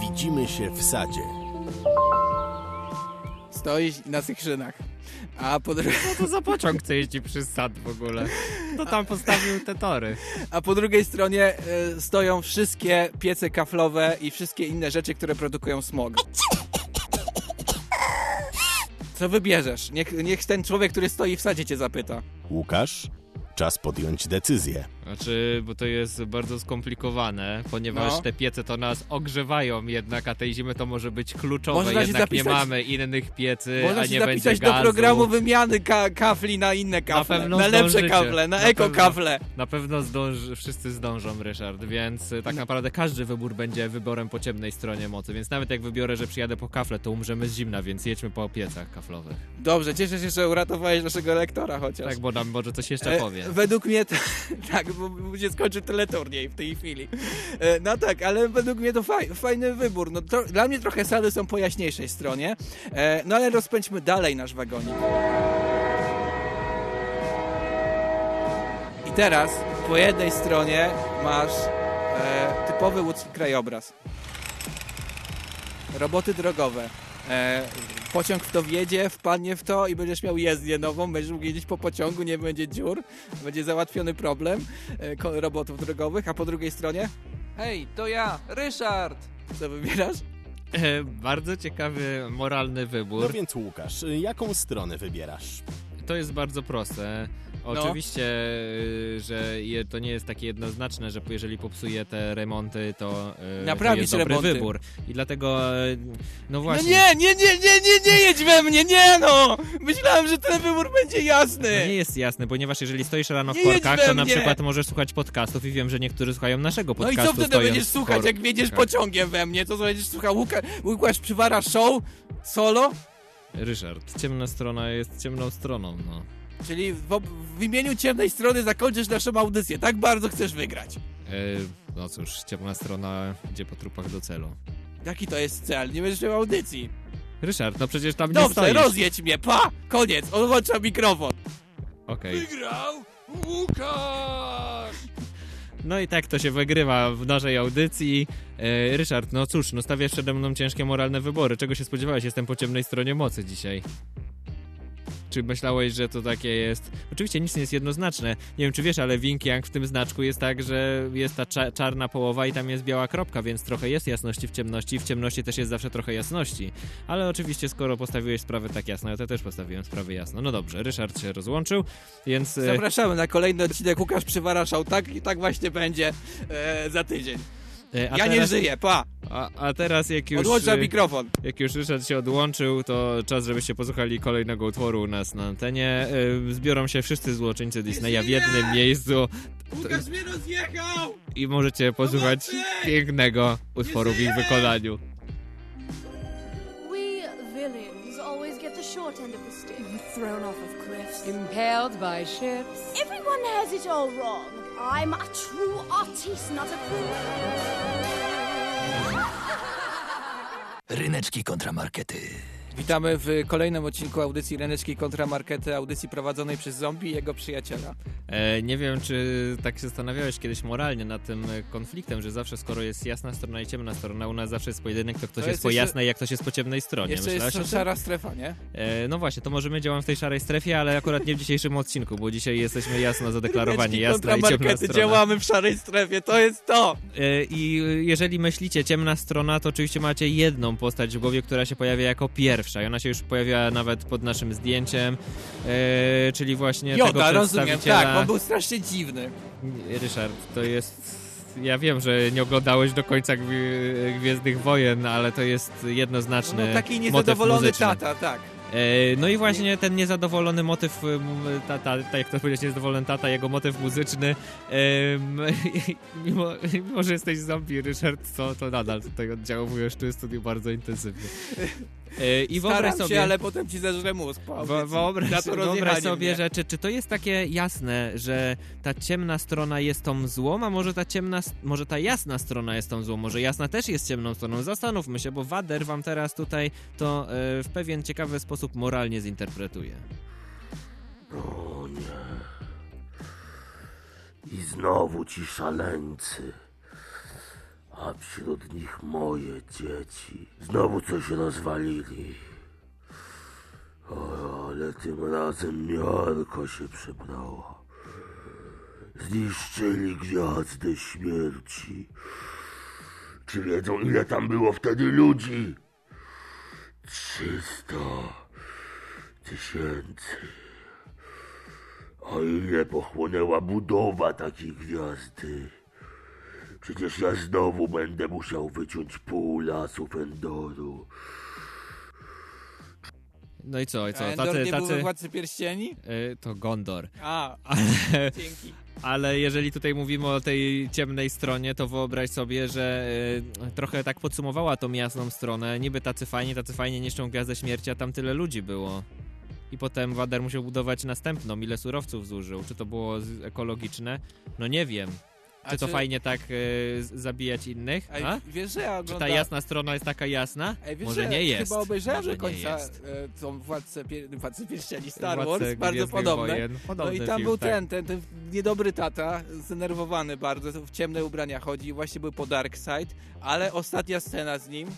S4: Widzimy się w sadzie.
S2: Stoi na tych szynach. A po, dru-
S3: Co to za pociąg, co jeździ przez sad w ogóle? To tam postawił te tory.
S2: a po drugiej stronie e, stoją wszystkie piece kaflowe i wszystkie inne rzeczy, które produkują smog. Co wybierzesz? Niech, niech ten człowiek, który stoi w sadzie cię zapyta.
S4: Łukasz, czas podjąć decyzję.
S3: Znaczy, bo to jest bardzo skomplikowane, ponieważ
S2: No.
S3: te piece to nas ogrzewają jednak, a tej zimy to może być kluczowe,
S2: Można
S3: jednak nie
S2: zapisać-
S3: mamy innych piecy,
S2: Można
S3: a nie będzie gazu.
S2: do programu wymiany ka kafli na inne kafle, na,
S3: pewno
S2: lepsze
S3: zdążycie.
S2: kafle, na,
S3: Na
S2: eko
S3: pewno.
S2: kafle.
S3: Na pewno zdąży, wszyscy zdążą, Ryszard, więc
S2: No.
S3: tak naprawdę każdy wybór będzie wyborem po ciemnej stronie mocy, więc nawet jak wybiorę, że przyjadę po kafle, to umrzemy z zimna, więc jedźmy po piecach kaflowych.
S2: Dobrze, cieszę się, że uratowałeś naszego lektora chociaż.
S3: Tak, bo nam może coś jeszcze
S2: E,
S3: powie.
S2: Według mnie to, tak, bo się skończy teleturniej w tej chwili. E, no tak, ale według mnie to faj, fajny wybór. No, to, dla mnie trochę sady są po jaśniejszej stronie. E, no ale rozpędźmy dalej nasz wagonik. I teraz po jednej stronie masz e, typowy łódzki krajobraz. Roboty drogowe. E, pociąg w to wjedzie, wpadnie w to i będziesz miał jezdnię nową, będziesz mógł jeździć po pociągu, nie będzie dziur, będzie załatwiony problem e, robotów drogowych, a po drugiej stronie
S11: Hej, to ja, Ryszard!
S2: co wybierasz?
S3: E, bardzo ciekawy, moralny wybór.
S4: No więc Łukasz, jaką stronę wybierasz?
S3: To jest bardzo proste.
S2: No.
S3: Oczywiście, y, że je, to nie jest takie jednoznaczne, że jeżeli popsuje te remonty, to, y, to
S2: Naprawić
S3: jest dobry
S2: remonty.
S3: wybór. I dlatego, y, no
S2: No
S3: właśnie.
S2: nie, nie, nie, nie, nie, nie jedź we mnie, nie no! Myślałem, że ten wybór będzie jasny!
S3: No nie jest jasne, ponieważ jeżeli stoisz rano w
S2: Nie jedź
S3: korkach, to na przykład możesz słuchać podcastów i wiem, że niektórzy słuchają naszego
S2: No i
S3: podcastu.
S2: co wtedy będziesz
S3: w
S2: słuchać, jak wiedziesz pociągiem we mnie? Co to będziesz słuchał? Łuka, Łukasz przywara show? Solo?
S3: Ryszard, ciemna strona jest ciemną stroną, no.
S2: Czyli w, w imieniu ciemnej strony zakończysz naszą audycję. Tak bardzo chcesz wygrać.
S3: E, no cóż, ciemna strona idzie po trupach do celu.
S2: Jaki to jest cel? Nie będziesz miał audycji.
S3: Ryszard, no przecież tam nie
S2: Dobrze,
S3: stoisz.
S2: rozjedź mnie, pa! Koniec, odłączam mikrofon.
S3: Okej.
S2: Wygrał Łukasz!
S3: No i tak to się wygrywa w naszej audycji. E, Ryszard, no cóż, no stawiasz przede mną ciężkie moralne wybory. Czego się spodziewałeś? Jestem po ciemnej stronie mocy dzisiaj. Czy myślałeś, że to takie jest? Oczywiście nic nie jest jednoznaczne. Nie wiem, czy wiesz, ale w Yin Yang w tym znaczku jest tak, że jest ta cza czarna połowa i tam jest biała kropka, więc trochę jest jasności w ciemności. W ciemności też jest zawsze trochę jasności. Ale oczywiście, skoro postawiłeś sprawę tak jasno, ja to też postawiłem sprawę jasno. No dobrze, Ryszard się rozłączył, więc... e,
S2: Zapraszamy na kolejny odcinek Łukasz przywara show. Tak, i tak właśnie będzie e, za tydzień.
S3: E, a
S2: Ja nie
S3: teraz-
S2: żyję, pa!
S3: A, a teraz jak już...
S2: Odłączam
S3: y,
S2: mikrofon.
S3: Jak już Ryszard się odłączył, to czas, żebyście posłuchali kolejnego utworu u nas na antenie. Y, Zbiorą się wszyscy złoczyńcy Disneya w jednym miejscu
S2: Łukasz mnie rozjechał!
S3: i możecie posłuchać pięknego utworu w ich wykonaniu.
S12: Short end of the stick. Thrown off of cliffs.
S8: Impaled by ships.
S12: Everyone has it all wrong. I'm a true artiste, not a
S1: Ryneczki kontramarkety.
S2: Witamy w kolejnym odcinku audycji Reneczki Kontramarkety, audycji prowadzonej przez zombie i jego przyjaciela.
S3: E, nie wiem, czy tak się zastanawiałeś kiedyś moralnie nad tym konfliktem, że zawsze skoro jest jasna strona i ciemna strona, u nas zawsze jest pojedynek, to ktoś
S2: To
S3: jest,
S2: jest
S3: po
S2: jeszcze-
S3: jasnej, jak ktoś jest po ciemnej stronie.
S2: Jeszcze
S3: Myślałeś
S2: jest szara strefa, nie?
S3: E, no właśnie, to może my działamy w tej szarej strefie, ale akurat nie w dzisiejszym odcinku, bo dzisiaj jesteśmy jasno zadeklarowani, jasna i ciemna
S2: kontramarkety,
S3: strona.
S2: działamy w szarej strefie, to jest to!
S3: E, I jeżeli myślicie ciemna strona, to oczywiście macie jedną postać w głowie, która się pojawia jako pierwsza i ona się już pojawia nawet pod naszym zdjęciem, e, czyli właśnie tego
S2: Joda, rozumiem,
S3: przedstawiciela...
S2: tak, on był strasznie dziwny.
S3: Ryszard, to jest... Ja wiem, że nie oglądałeś do końca Gwi- Gwiezdnych Wojen, ale to jest jednoznaczny
S2: No, taki niezadowolony tata, tak.
S3: E, No i właśnie ten niezadowolony motyw, m, tata, tak jak to powiedzieć, niezadowolony tata, jego motyw muzyczny, mimo, mimo że jesteś zombie, Ryszard, to, to nadal tutaj oddziałujesz tu w studiu bardzo intensywnie. E, I wyobraź
S2: Staram
S3: sobie...
S2: się, ale potem ci zeżrę mózg.
S3: Wo-. Wyobraź, wyobraź sobie,
S2: mnie.
S3: że czy, czy to jest takie jasne, że ta ciemna strona jest tą złą, a może ta ciemna, może ta jasna strona jest tą złą, może jasna też jest ciemną stroną. Zastanówmy się, bo Wader wam teraz tutaj to e, w pewien ciekawy sposób moralnie zinterpretuje.
S13: O nie. I znowu ci szaleńcy. A wśród nich moje dzieci. Znowu coś rozwalili. O, ale tym razem miarko się przebrała. Zniszczyli gwiazdę śmierci. Czy wiedzą, ile tam było wtedy ludzi? Trzysta tysięcy. A ile pochłonęła budowa takiej gwiazdy? Przecież ja znowu będę musiał wyciąć pół lasów Endoru.
S3: No i co, i
S2: A
S3: co?
S2: Endor
S3: Tacy,
S2: nie był we
S3: tacy...
S2: Władcy Pierścieni?
S3: Y, to Gondor.
S2: A,
S3: Ale,
S2: dzięki.
S3: ale jeżeli tutaj mówimy o tej ciemnej stronie, to wyobraź sobie, że y, trochę tak podsumowała tą jasną stronę. Niby tacy fajni, tacy fajnie niszczą Gwiazdę Śmierci, a tam tyle ludzi było. I potem Wader musiał budować następną, ile surowców zużył. Czy to było ekologiczne? No nie wiem.
S2: A
S3: Czy to
S2: czy-
S3: fajnie tak y, zabijać innych?
S2: Ej, wiesz, że ja
S3: Czy
S2: oglądam...
S3: ta jasna strona jest taka jasna?
S2: Ej, wiesz,
S3: Może
S2: że
S3: nie jest.
S2: Chyba obejrzałem do końca e, tą Władcę, Pier... Władcę Pierścieni Star
S3: Władcę
S2: Wars, bardzo podobne.
S3: Wojen.
S2: No
S3: Podobny
S2: i tam
S3: film,
S2: był
S3: tak.
S2: ten, ten, ten niedobry tata, zdenerwowany bardzo, w ciemne ubrania chodzi, właśnie był po Dark Side, ale ostatnia scena z nim,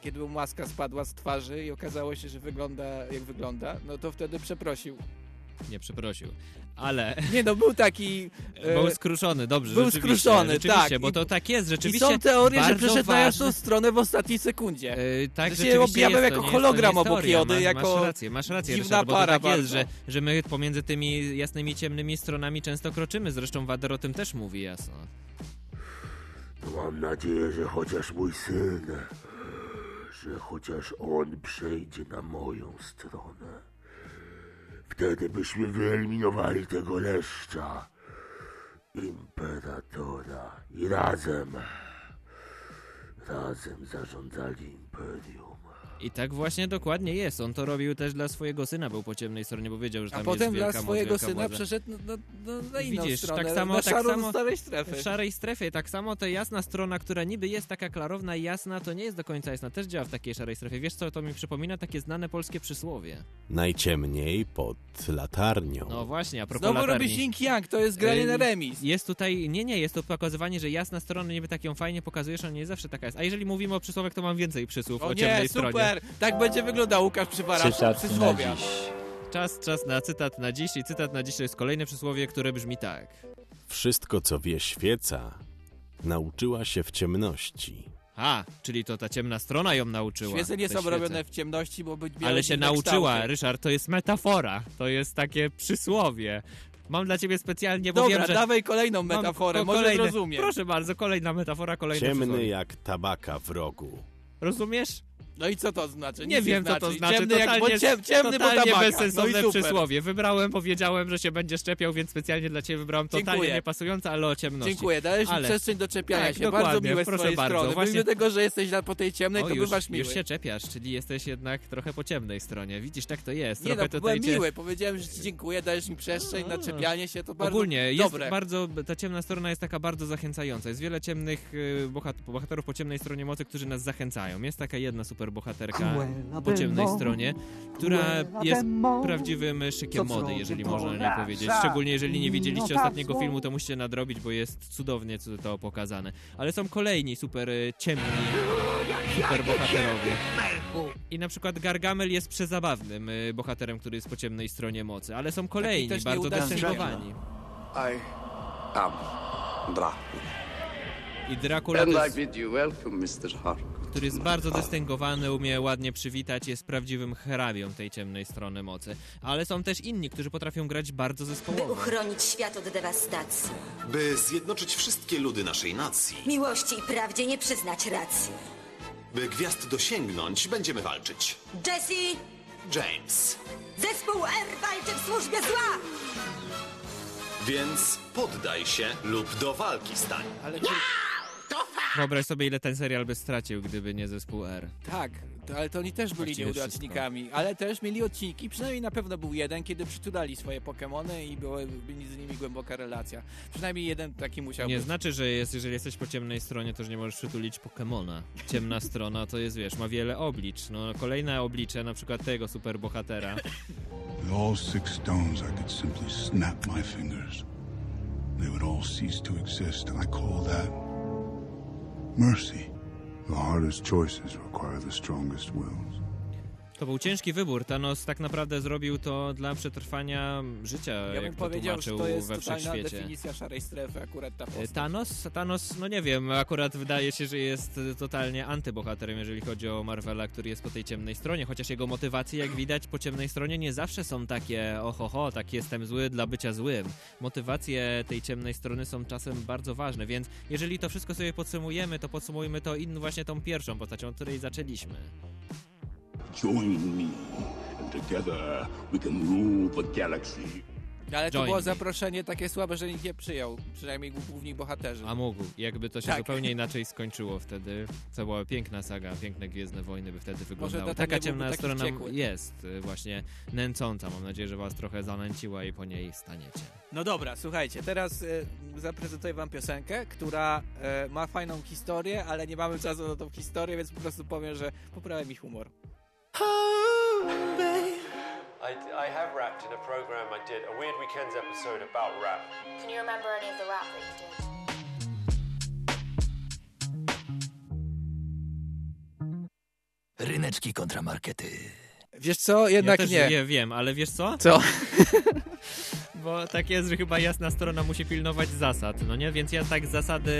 S2: kiedy mu maska spadła z twarzy i okazało się, że wygląda jak wygląda, no to wtedy przeprosił.
S3: Nie przeprosił. Ale...
S2: Nie no, był taki... e,
S3: Był skruszony, dobrze,
S2: Był
S3: rzeczywiście,
S2: skruszony,
S3: rzeczywiście,
S2: tak.
S3: bo to tak jest, rzeczywiście.
S2: I są teorie, że przeszedł na
S3: ważne-
S2: jasną stronę w ostatniej sekundzie.
S3: Yy, tak,
S2: że się
S3: rzeczywiście
S2: objawiał
S3: jest,
S2: jako
S3: jest-
S2: hologram
S3: jest
S2: obok Jody,
S3: masz,
S2: jako
S3: masz rację, masz rację,
S2: dziwna
S3: Ryszard, bo to
S2: para
S3: tak jest,
S2: bardzo.
S3: że, że my pomiędzy tymi jasnymi, ciemnymi stronami często kroczymy, zresztą Wader o tym też mówi jasno.
S13: No mam nadzieję, że chociaż mój syn, że chociaż on przejdzie na moją stronę. Wtedy byśmy wyeliminowali tego leszcza, imperatora i razem, razem zarządzali imperium.
S3: I tak właśnie dokładnie jest, on to robił też dla swojego syna, był po ciemnej stronie, bo wiedział, że
S2: A
S3: tam
S2: potem
S3: jest wielka
S2: dla
S3: moc,
S2: swojego
S3: wielka
S2: syna
S3: władza.
S2: przeszedł no, no, no, na inną
S3: Widzisz,
S2: stronę,
S3: tak samo,
S2: na
S3: tak samo
S2: starej strefy.
S3: w szarej strefie, tak samo ta jasna strona, która niby jest taka klarowna i jasna, to nie jest do końca jasna, też działa w takiej szarej strefie. Wiesz co, to mi przypomina takie znane polskie przysłowie.
S4: Najciemniej pod latarnią.
S3: No właśnie, a propos
S2: Znowu
S3: latarni.
S2: robi Xing Yang, to jest granie na
S3: Ym,
S2: remis.
S3: Jest tutaj, nie, nie, jest to pokazywanie, że jasna strona niby tak ją fajnie pokazujesz, a nie zawsze taka jest. A jeżeli mówimy o przysłowiach, to mam więcej przysłów o,
S2: O
S3: ciemnej
S2: nie,
S3: stronie.
S2: Super! Tak będzie wyglądał Łukasz Przywarasz przysłowia.
S3: Czas, czas na cytat na dziś i cytat na dziś to jest kolejne przysłowie, które brzmi tak.
S4: Wszystko, co wie świeca, nauczyła się w ciemności.
S3: A, czyli to ta ciemna strona ją nauczyła.
S2: Świece nie są
S3: świece.
S2: robione w ciemności, bo być
S3: Ale się nauczyła, Ryszard, to jest metafora. To jest takie przysłowie. Mam dla ciebie specjalnie, bo
S2: Dobra,
S3: wiem, że...
S2: dawaj kolejną
S3: Mam
S2: metaforę,
S3: ko-
S2: może zrozumiem.
S3: Proszę bardzo, kolejna metafora, kolejne
S4: Ciemny
S3: przysłowie.
S4: jak tabaka w rogu.
S3: Rozumiesz?
S2: No i co to znaczy?
S3: Nie
S2: Nic
S3: wiem, co to znaczy.
S2: Ciemny, jak, bo
S3: totalnie,
S2: ciem, ciemny bo
S3: totalnie
S2: tabaka.
S3: bezsensowne
S2: no
S3: przysłowie. Wybrałem, powiedziałem, że się będzie szczepiał, więc specjalnie dla ciebie wybrałem totalnie
S2: Dziękuję.
S3: niepasujące, ale o ciemności.
S2: Dziękuję, dałeś mi
S3: Ale-
S2: przestrzeń do czepiania
S3: Tak,
S2: się. Bardzo miłe z
S3: proszę
S2: twojej
S3: bardzo.
S2: strony.
S3: Właśnie-
S2: Mimo tego, że jesteś po tej ciemnej,
S3: o,
S2: to
S3: już,
S2: bywasz miły.
S3: już się czepiasz, czyli jesteś jednak trochę po ciemnej stronie. Widzisz, tak to jest.
S2: Nie
S3: Trochę
S2: no,
S3: tutaj
S2: byłem
S3: cię-
S2: miły. Powiedziałem, że ci dziękuję, dajesz mi przestrzeń na czepianie się, to bardzo
S3: Ogólnie jest
S2: dobre.
S3: bardzo, ta ciemna strona jest taka bardzo zachęcająca. Jest wiele ciemnych y, bohat bohaterów po ciemnej stronie mocy, którzy nas zachęcają. Jest taka jedna super bohaterka po ciemnej stronie, która jest prawdziwym szykiem mody, jeżeli można nie powiedzieć. Szczególnie jeżeli nie widzieliście ostatniego filmu, to musicie nadrobić, bo jest cudownie to pokazane. Ale są kolejni super y, ciemni super bohaterowie. I na przykład Gargamel jest przezabawnym y, bohaterem, który jest po ciemnej stronie mocy, ale są kolejni,
S2: też
S3: bardzo dystynowani.
S14: I am Dracula.
S3: I Dracula
S14: And
S3: to
S14: I bid you welcome, Mr. Harkonnen.
S3: Który jest bardzo dystyngowany, umie ładnie przywitać, jest prawdziwym hrabią tej ciemnej strony mocy. Ale są też inni, którzy potrafią grać bardzo
S15: By
S3: zespołowo.
S15: uchronić świat od dewastacji.
S16: By zjednoczyć wszystkie ludy naszej nacji.
S15: Miłości i prawdzie nie przyznać racji.
S16: By gwiazd dosięgnąć, będziemy walczyć.
S15: Jesse!
S16: James.
S15: Zespół R walczy w służbie zła!
S16: Więc poddaj się lub do walki stań.
S2: Ale
S3: Wyobraź sobie, ile ten serial by stracił, gdyby nie zespół R.
S2: Tak, to, ale to oni też byli
S3: Właściwie
S2: nieudacznikami, ale też mieli odcinki, przynajmniej na pewno był jeden, kiedy przytulali swoje Pokemony i była byli z nimi głęboka relacja. Przynajmniej jeden taki musiał
S3: Nie
S2: być.
S3: znaczy, że jest, jeżeli jesteś po ciemnej stronie, to że nie możesz przytulić Pokemona. Ciemna strona to jest, wiesz, ma wiele oblicz. No, kolejne oblicze, na przykład tego superbohatera.
S17: With all six stones, I could simply snap my fingers. They would all cease to exist, and I call that mercy. The hardest choices require the strongest wills.
S3: To był ciężki wybór. Thanos tak naprawdę zrobił to dla przetrwania życia,
S2: Ja
S3: jak
S2: bym
S3: to
S2: powiedział, że to jest
S3: we wszechświecie.
S2: definicja szarej strefy, akurat ta postać.
S3: Thanos? Thanos, no nie wiem, akurat wydaje się, że jest totalnie antybohaterem, jeżeli chodzi o Marvela, który jest po tej ciemnej stronie, chociaż jego motywacje, jak widać, po ciemnej stronie nie zawsze są takie ohoho, tak jestem zły dla bycia złym. Motywacje tej ciemnej strony są czasem bardzo ważne, więc jeżeli to wszystko sobie podsumujemy, to podsumujmy to inną właśnie tą pierwszą postacią, od której zaczęliśmy.
S13: Join me, and together we can rule the galaxy.
S2: Ale to
S3: Join
S2: było
S3: me.
S2: zaproszenie takie słabe, że nikt nie przyjął, przynajmniej główni bohaterzy.
S3: A mógł, jakby to się
S2: Tak.
S3: zupełnie inaczej skończyło wtedy. To była piękna saga, piękne Gwiezdne Wojny by wtedy wyglądały. Taka
S2: nie byłby
S3: ciemna
S2: taki
S3: strona
S2: wściekły.
S3: jest y, właśnie nęcąca. Mam nadzieję, że was trochę zanęciła i po niej staniecie.
S2: No dobra, słuchajcie, teraz y, zaprezentuję wam piosenkę, która y, ma fajną historię, ale nie mamy czasu na tą historię, więc po prostu powiem, że poprawia mi humor.
S18: I, I have rapped in a program I did, a Weird Weekends episode about rap.
S12: Can you remember any of the rap that you did?
S1: Ryneczki kontra markety.
S2: Wiesz co? Jednak
S3: ja też
S2: nie.
S3: nie wiem, ale wiesz co?
S2: Co?
S3: Bo tak jest, że chyba jasna strona musi pilnować zasad, no nie? Więc ja tak z zasady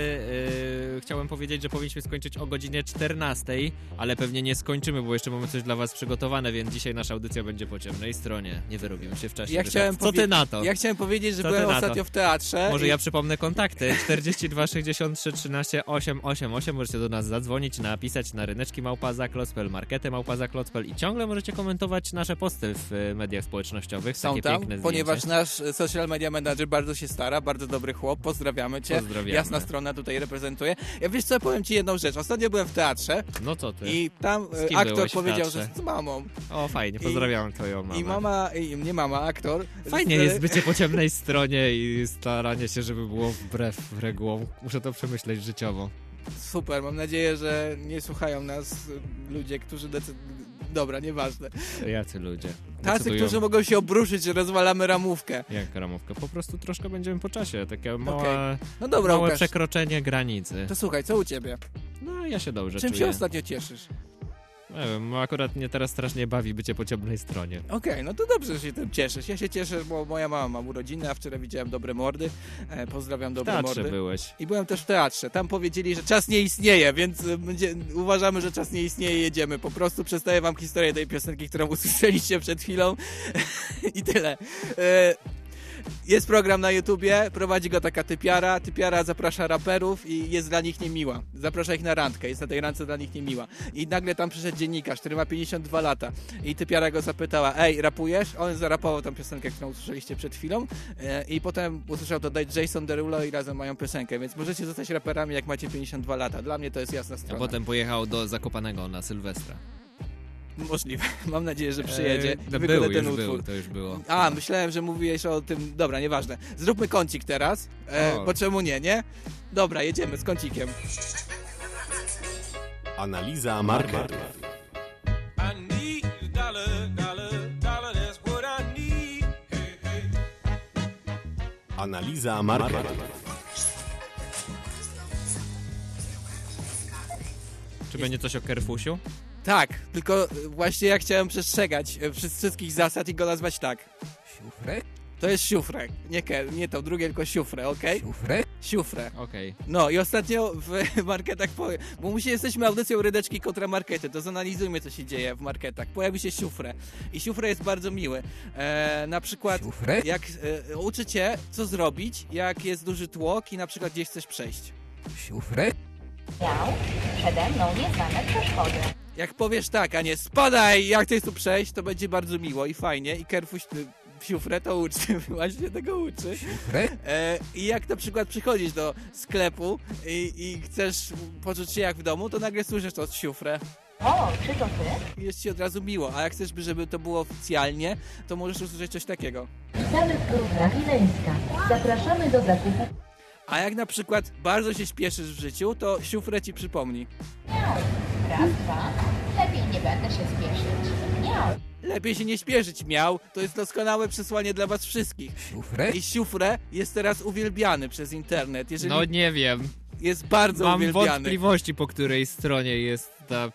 S3: yy, chciałem powiedzieć, że powinniśmy skończyć o godzinie 14, ale pewnie nie skończymy, bo jeszcze mamy coś dla was przygotowane, więc dzisiaj nasza audycja będzie po ciemnej stronie. Nie wyrobimy się w czasie.
S2: Ja chciałem
S3: Co ty na to?
S2: Ja chciałem powiedzieć, że
S3: Co
S2: byłem ostatnio w teatrze.
S3: Może
S2: i-
S3: ja przypomnę kontakty 42 63 13 888. Możecie do nas zadzwonić, napisać na ryneczki małpa zaklocpel, markety małpa zaklocpel i ciągle możecie komentować nasze posty w e, mediach społecznościowych.
S2: Są
S3: Takie
S2: tam,
S3: piękne
S2: ponieważ nasz social media manager bardzo się stara, bardzo dobry chłop, pozdrawiamy cię.
S3: Pozdrawiamy.
S2: Jasna strona tutaj reprezentuje. Ja wiesz co, powiem ci jedną rzecz. Ostatnio byłem w teatrze
S3: No co ty?
S2: i tam e, aktor powiedział, że z mamą.
S3: O, fajnie,
S2: I-
S3: pozdrawiam twoją mamę.
S2: I mama, i nie mama, aktor.
S3: Fajnie
S2: z-
S3: jest bycie po ciemnej stronie i staranie się, żeby było wbrew regułom. Muszę to przemyśleć życiowo.
S2: Super, mam nadzieję, że nie słuchają nas ludzie, którzy decydują. Dobra, nieważne.
S3: Jacy ludzie.
S2: Tacy,
S3: Decydują-
S2: którzy mogą się obruszyć, że rozwalamy ramówkę.
S3: Jak ramówka? Po prostu troszkę będziemy po czasie. Takie małe,
S2: Okej. No dobra,
S3: małe
S2: Łukasz.
S3: przekroczenie granicy.
S2: To słuchaj, co u ciebie?
S3: No, ja się dobrze
S2: Czym
S3: czuję.
S2: się ostatnio cieszysz?
S3: Nie wiem, akurat mnie teraz strasznie bawi bycie po ciemnej stronie.
S2: Okej, no to dobrze, że się tym cieszysz. Ja się cieszę, bo moja mama ma urodziny, a wczoraj widziałem Dobre Mordy. E, pozdrawiam Dobre
S3: teatrze
S2: Mordy.
S3: byłeś.
S2: I byłem też w teatrze. Tam powiedzieli, że czas nie istnieje, więc e, będzie, uważamy, że czas nie istnieje jedziemy. Po prostu przedstawię wam historię tej piosenki, którą usłyszeliście przed chwilą. I tyle. E, jest program na YouTubie, prowadzi go taka typiara. Typiara zaprasza raperów i jest dla nich niemiła. Zaprasza ich na randkę, jest na tej randce dla nich niemiła. I nagle tam przyszedł dziennikarz, który ma 52 lata. I typiara go zapytała, ej, rapujesz? On zarapował tą piosenkę, którą usłyszeliście przed chwilą. E, I potem usłyszał to dać Jason Derulo i razem mają piosenkę. Więc możecie zostać raperami, jak macie 52 lata. Dla mnie to jest jasna
S3: A
S2: strona.
S3: potem pojechał do Zakopanego na Sylwestra.
S2: Możliwe. Mam nadzieję, że przyjedzie.
S3: Eee, no był,
S2: ten
S3: już
S2: utwór.
S3: był, to już było.
S2: A, myślałem, że mówiłeś o tym. Dobra, nieważne. Zróbmy kącik teraz. E,
S4: O.
S2: bo czemu nie, nie? Dobra, jedziemy z kącikiem.
S4: Analiza
S19: hey.
S4: Analiza marketów.
S3: Czy będzie coś o Kerfusiu?
S2: Tak, tylko właśnie ja chciałem przestrzegać e, wszy- wszystkich zasad i go nazwać tak.
S3: Siufrek?
S2: To jest siufrek. Nie, nie to drugie, tylko siufrę, okej?
S3: Siufrek?
S2: Siufrę.
S3: Okej.
S2: No i ostatnio w marketach, powiem, bo musi, jesteśmy audycją rydeczki kontra markety, to zanalizujmy co się dzieje w marketach. Pojawi się siufrę i siufrę jest bardzo miły. E, na przykład jak e, uczy cię co zrobić, jak jest duży tłok i na przykład gdzieś chcesz przejść.
S20: Siufrek? Miał przede mną nieznane przeszkody.
S2: Jak powiesz tak, a nie spadaj, jak chcesz tu przejść, to będzie bardzo miło i fajnie i Kerfuś siufrę to uczy, właśnie tego uczy. E, I jak na przykład przychodzisz do sklepu i, i chcesz poczuć się jak w domu, to nagle słyszysz to siufrę.
S20: O, czy to ty?
S2: Jest ci od razu miło, a jak chcesz, żeby to było oficjalnie, to możesz usłyszeć coś takiego.
S20: Witamy w Grówna Wileńska. Zapraszamy do zakupu.
S2: A jak na przykład bardzo się śpieszysz w życiu, to siufrę ci przypomni.
S20: Miał. Raz, dwa. Lepiej nie będę się spieszyć. Miał.
S2: Lepiej się nie śpieszyć, miał. To jest doskonałe przesłanie dla was wszystkich.
S3: Siufrę?
S2: I siufrę jest teraz uwielbiany przez internet. Jeżeli
S3: No nie wiem.
S2: jest bardzo
S3: Mam
S2: uwielbiany.
S3: wątpliwości, po której stronie jest ta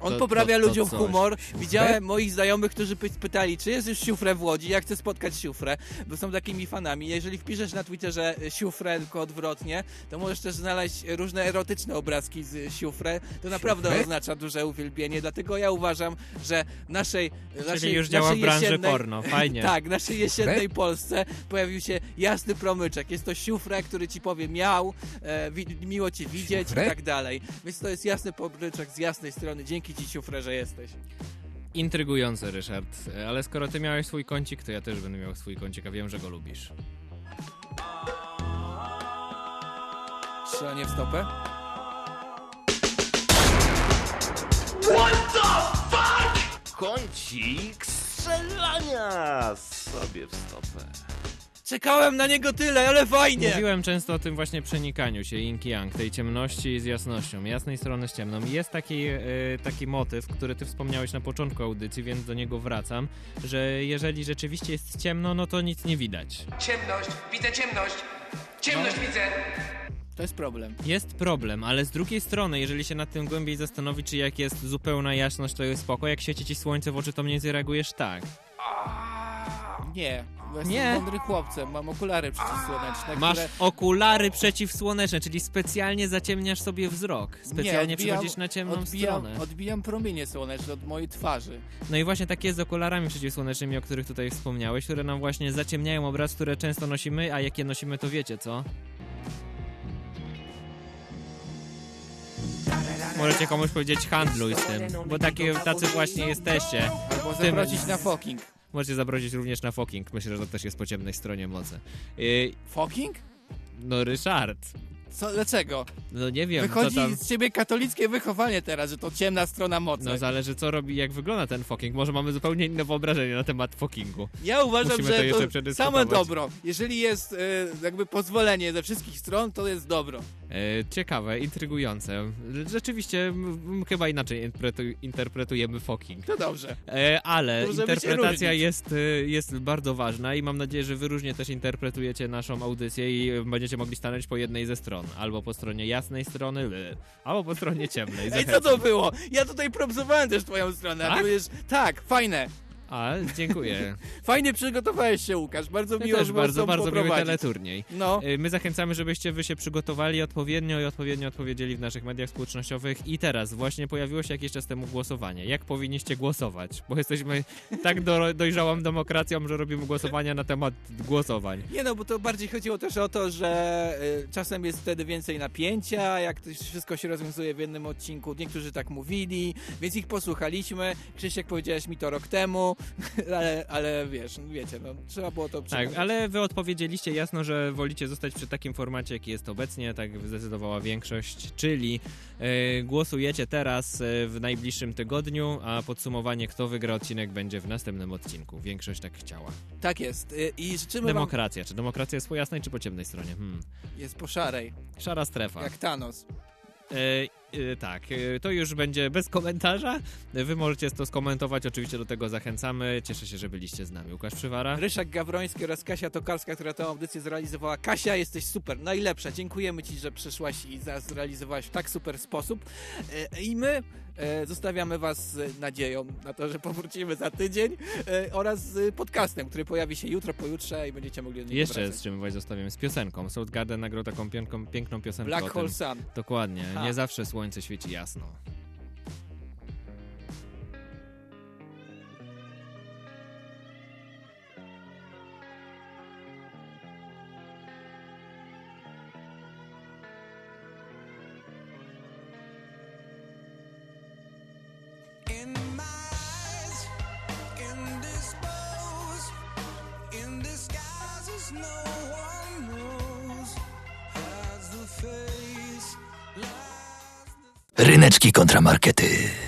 S2: On
S3: To-
S2: poprawia
S3: to- to
S2: ludziom
S3: coś.
S2: humor. Widziałem moich znajomych, którzy py- pytali, czy jest już siufrę w Łodzi, ja chcę spotkać siufrę, bo są takimi fanami. Jeżeli wpiszesz na Twitterze siufrę, tylko odwrotnie, to możesz też znaleźć różne erotyczne obrazki z siufrę. To naprawdę oznacza duże uwielbienie, dlatego ja uważam, że naszej, naszej
S3: już działa
S2: naszej
S3: w branży
S2: jesiennej,
S3: porno, fajnie.
S2: tak, naszej jesiennej Polsce pojawił się jasny promyczek. Jest to siufrę, który ci powie miał, e, miło cię widzieć i tak dalej. Więc to jest jasny promyczek z jasnej strony. Dzięki ci siufrę, że jesteś.
S3: Intrygujące, Ryszard. Ale skoro ty miałeś swój kącik, to ja też będę miał swój kącik, a wiem, że go lubisz.
S2: Strzelanie w stopę?
S13: What the fuck? Kącik strzelania sobie w stopę.
S2: Czekałem na niego tyle, ale fajnie!
S3: Mówiłem często o tym właśnie przenikaniu się yin yang, tej ciemności z jasnością, jasnej strony z ciemną. I Jest taki, e, taki motyw, który ty wspomniałeś na początku audycji, więc do niego wracam, że jeżeli rzeczywiście jest ciemno, no to nic nie widać.
S21: Ciemność, widzę ciemność. Ciemność
S2: No.
S21: widzę.
S2: To jest problem.
S3: Jest problem, ale z drugiej strony, jeżeli się nad tym głębiej zastanowić, czy jak jest zupełna jasność, to jest spoko, jak świeci ci słońce w oczy, to mniej więcej reagujesz tak.
S2: Nie, bo jestem
S3: Nie.
S2: mądrym chłopcem, mam okulary przeciwsłoneczne,
S3: Masz
S2: które...
S3: okulary przeciwsłoneczne, czyli specjalnie zaciemniasz sobie wzrok. Specjalnie
S2: nie, odbijam,
S3: przychodzisz na ciemną
S2: odbijam,
S3: stronę.
S2: Odbijam promienie słoneczne od mojej twarzy.
S3: No i właśnie takie z okularami przeciwsłonecznymi, o których tutaj wspomniałeś, które nam właśnie zaciemniają obraz, które często nosimy, a jakie nosimy to wiecie, co? Możecie komuś powiedzieć handluj z tym, bo takie, tacy właśnie jesteście.
S2: Albo zaprosić na foking.
S3: Możecie zaprosić również na Foking. Myślę, że to też jest po ciemnej stronie mocy. Yy,
S2: Foking?
S3: no Ryszard.
S2: Co, dlaczego?
S3: No nie wiem,
S2: Wychodzi
S3: tam...
S2: z ciebie katolickie wychowanie teraz, że to ciemna strona mocy.
S3: No zależy co robi, jak wygląda ten Foking. Może mamy zupełnie inne wyobrażenie na temat Fokingu.
S2: Ja uważam,
S3: Musimy
S2: że
S3: to
S2: same dobro. Jeżeli jest e, jakby pozwolenie ze wszystkich stron, to jest dobro.
S3: E, ciekawe, intrygujące. Rzeczywiście chyba inaczej interpretu- interpretujemy Foking.
S2: To dobrze.
S3: E, ale
S2: Możemy
S3: interpretacja jest, jest bardzo ważna i mam nadzieję, że wy różnie też interpretujecie naszą audycję i będziecie mogli stanąć po jednej ze stron. Albo po stronie jasnej strony, e, albo po stronie ciemnej.
S2: Ej, co to było? Ja tutaj propsowałem też twoją stronę, a
S3: Tak?
S2: będziesz... Tak, fajne.
S3: A, dziękuję.
S2: Fajnie przygotowałeś się, Łukasz. Bardzo miło,
S3: też
S2: że
S3: bardzo, bardzo miły teleturniej.
S2: No.
S3: Y, My zachęcamy, żebyście wy się przygotowali odpowiednio i odpowiednio odpowiedzieli w naszych mediach społecznościowych. I teraz właśnie pojawiło się jakiś czas temu głosowanie. Jak powinniście głosować? Bo jesteśmy tak do, dojrzałą demokracją, że robimy głosowania na temat głosowań.
S2: Nie no, bo to bardziej chodziło też o to, że y, czasem jest wtedy więcej napięcia, jak to wszystko się rozwiązuje w jednym odcinku. Niektórzy tak mówili, więc ich posłuchaliśmy. Krzysiek, powiedziałeś mi to rok temu, ale, ale wiesz, wiecie, no, trzeba było to
S3: Tak,
S2: przekonać.
S3: ale wy odpowiedzieliście jasno, że wolicie zostać przy takim formacie, jaki jest obecnie, tak zdecydowała większość, czyli e, głosujecie teraz e, w najbliższym tygodniu, a podsumowanie, kto wygra odcinek, będzie w następnym odcinku. Większość tak chciała.
S2: Tak jest. Y, I życzymy wam...
S3: Demokracja. Czy demokracja jest po jasnej, czy po ciemnej stronie? Hmm.
S2: Jest po szarej,
S3: Szara strefa.
S2: jak Thanos.
S3: E, tak, e, to już będzie bez komentarza. Wy możecie to skomentować, oczywiście do tego zachęcamy. Cieszę się, że byliście z nami. Łukasz Przywara.
S2: Ryszak Gawroński oraz Kasia Tokarska, która tę audycję zrealizowała. Kasia, jesteś super, najlepsza. Dziękujemy Ci, że przyszłaś i zrealizowałaś w tak super sposób. E, I my zostawiamy Was z nadzieją na to, że powrócimy za tydzień e, oraz z podcastem, który pojawi się jutro, pojutrze i będziecie mogli do niego
S3: Jeszcze
S2: wracać.
S3: z czym was zostawiam, z piosenką. Soundgarden nagrał taką piękną, piękną piosenkę
S2: Black. Hole Sun.
S3: Dokładnie.
S2: Ha.
S3: Nie zawsze słońce świeci jasno.
S1: Ryneczki kontramarkety.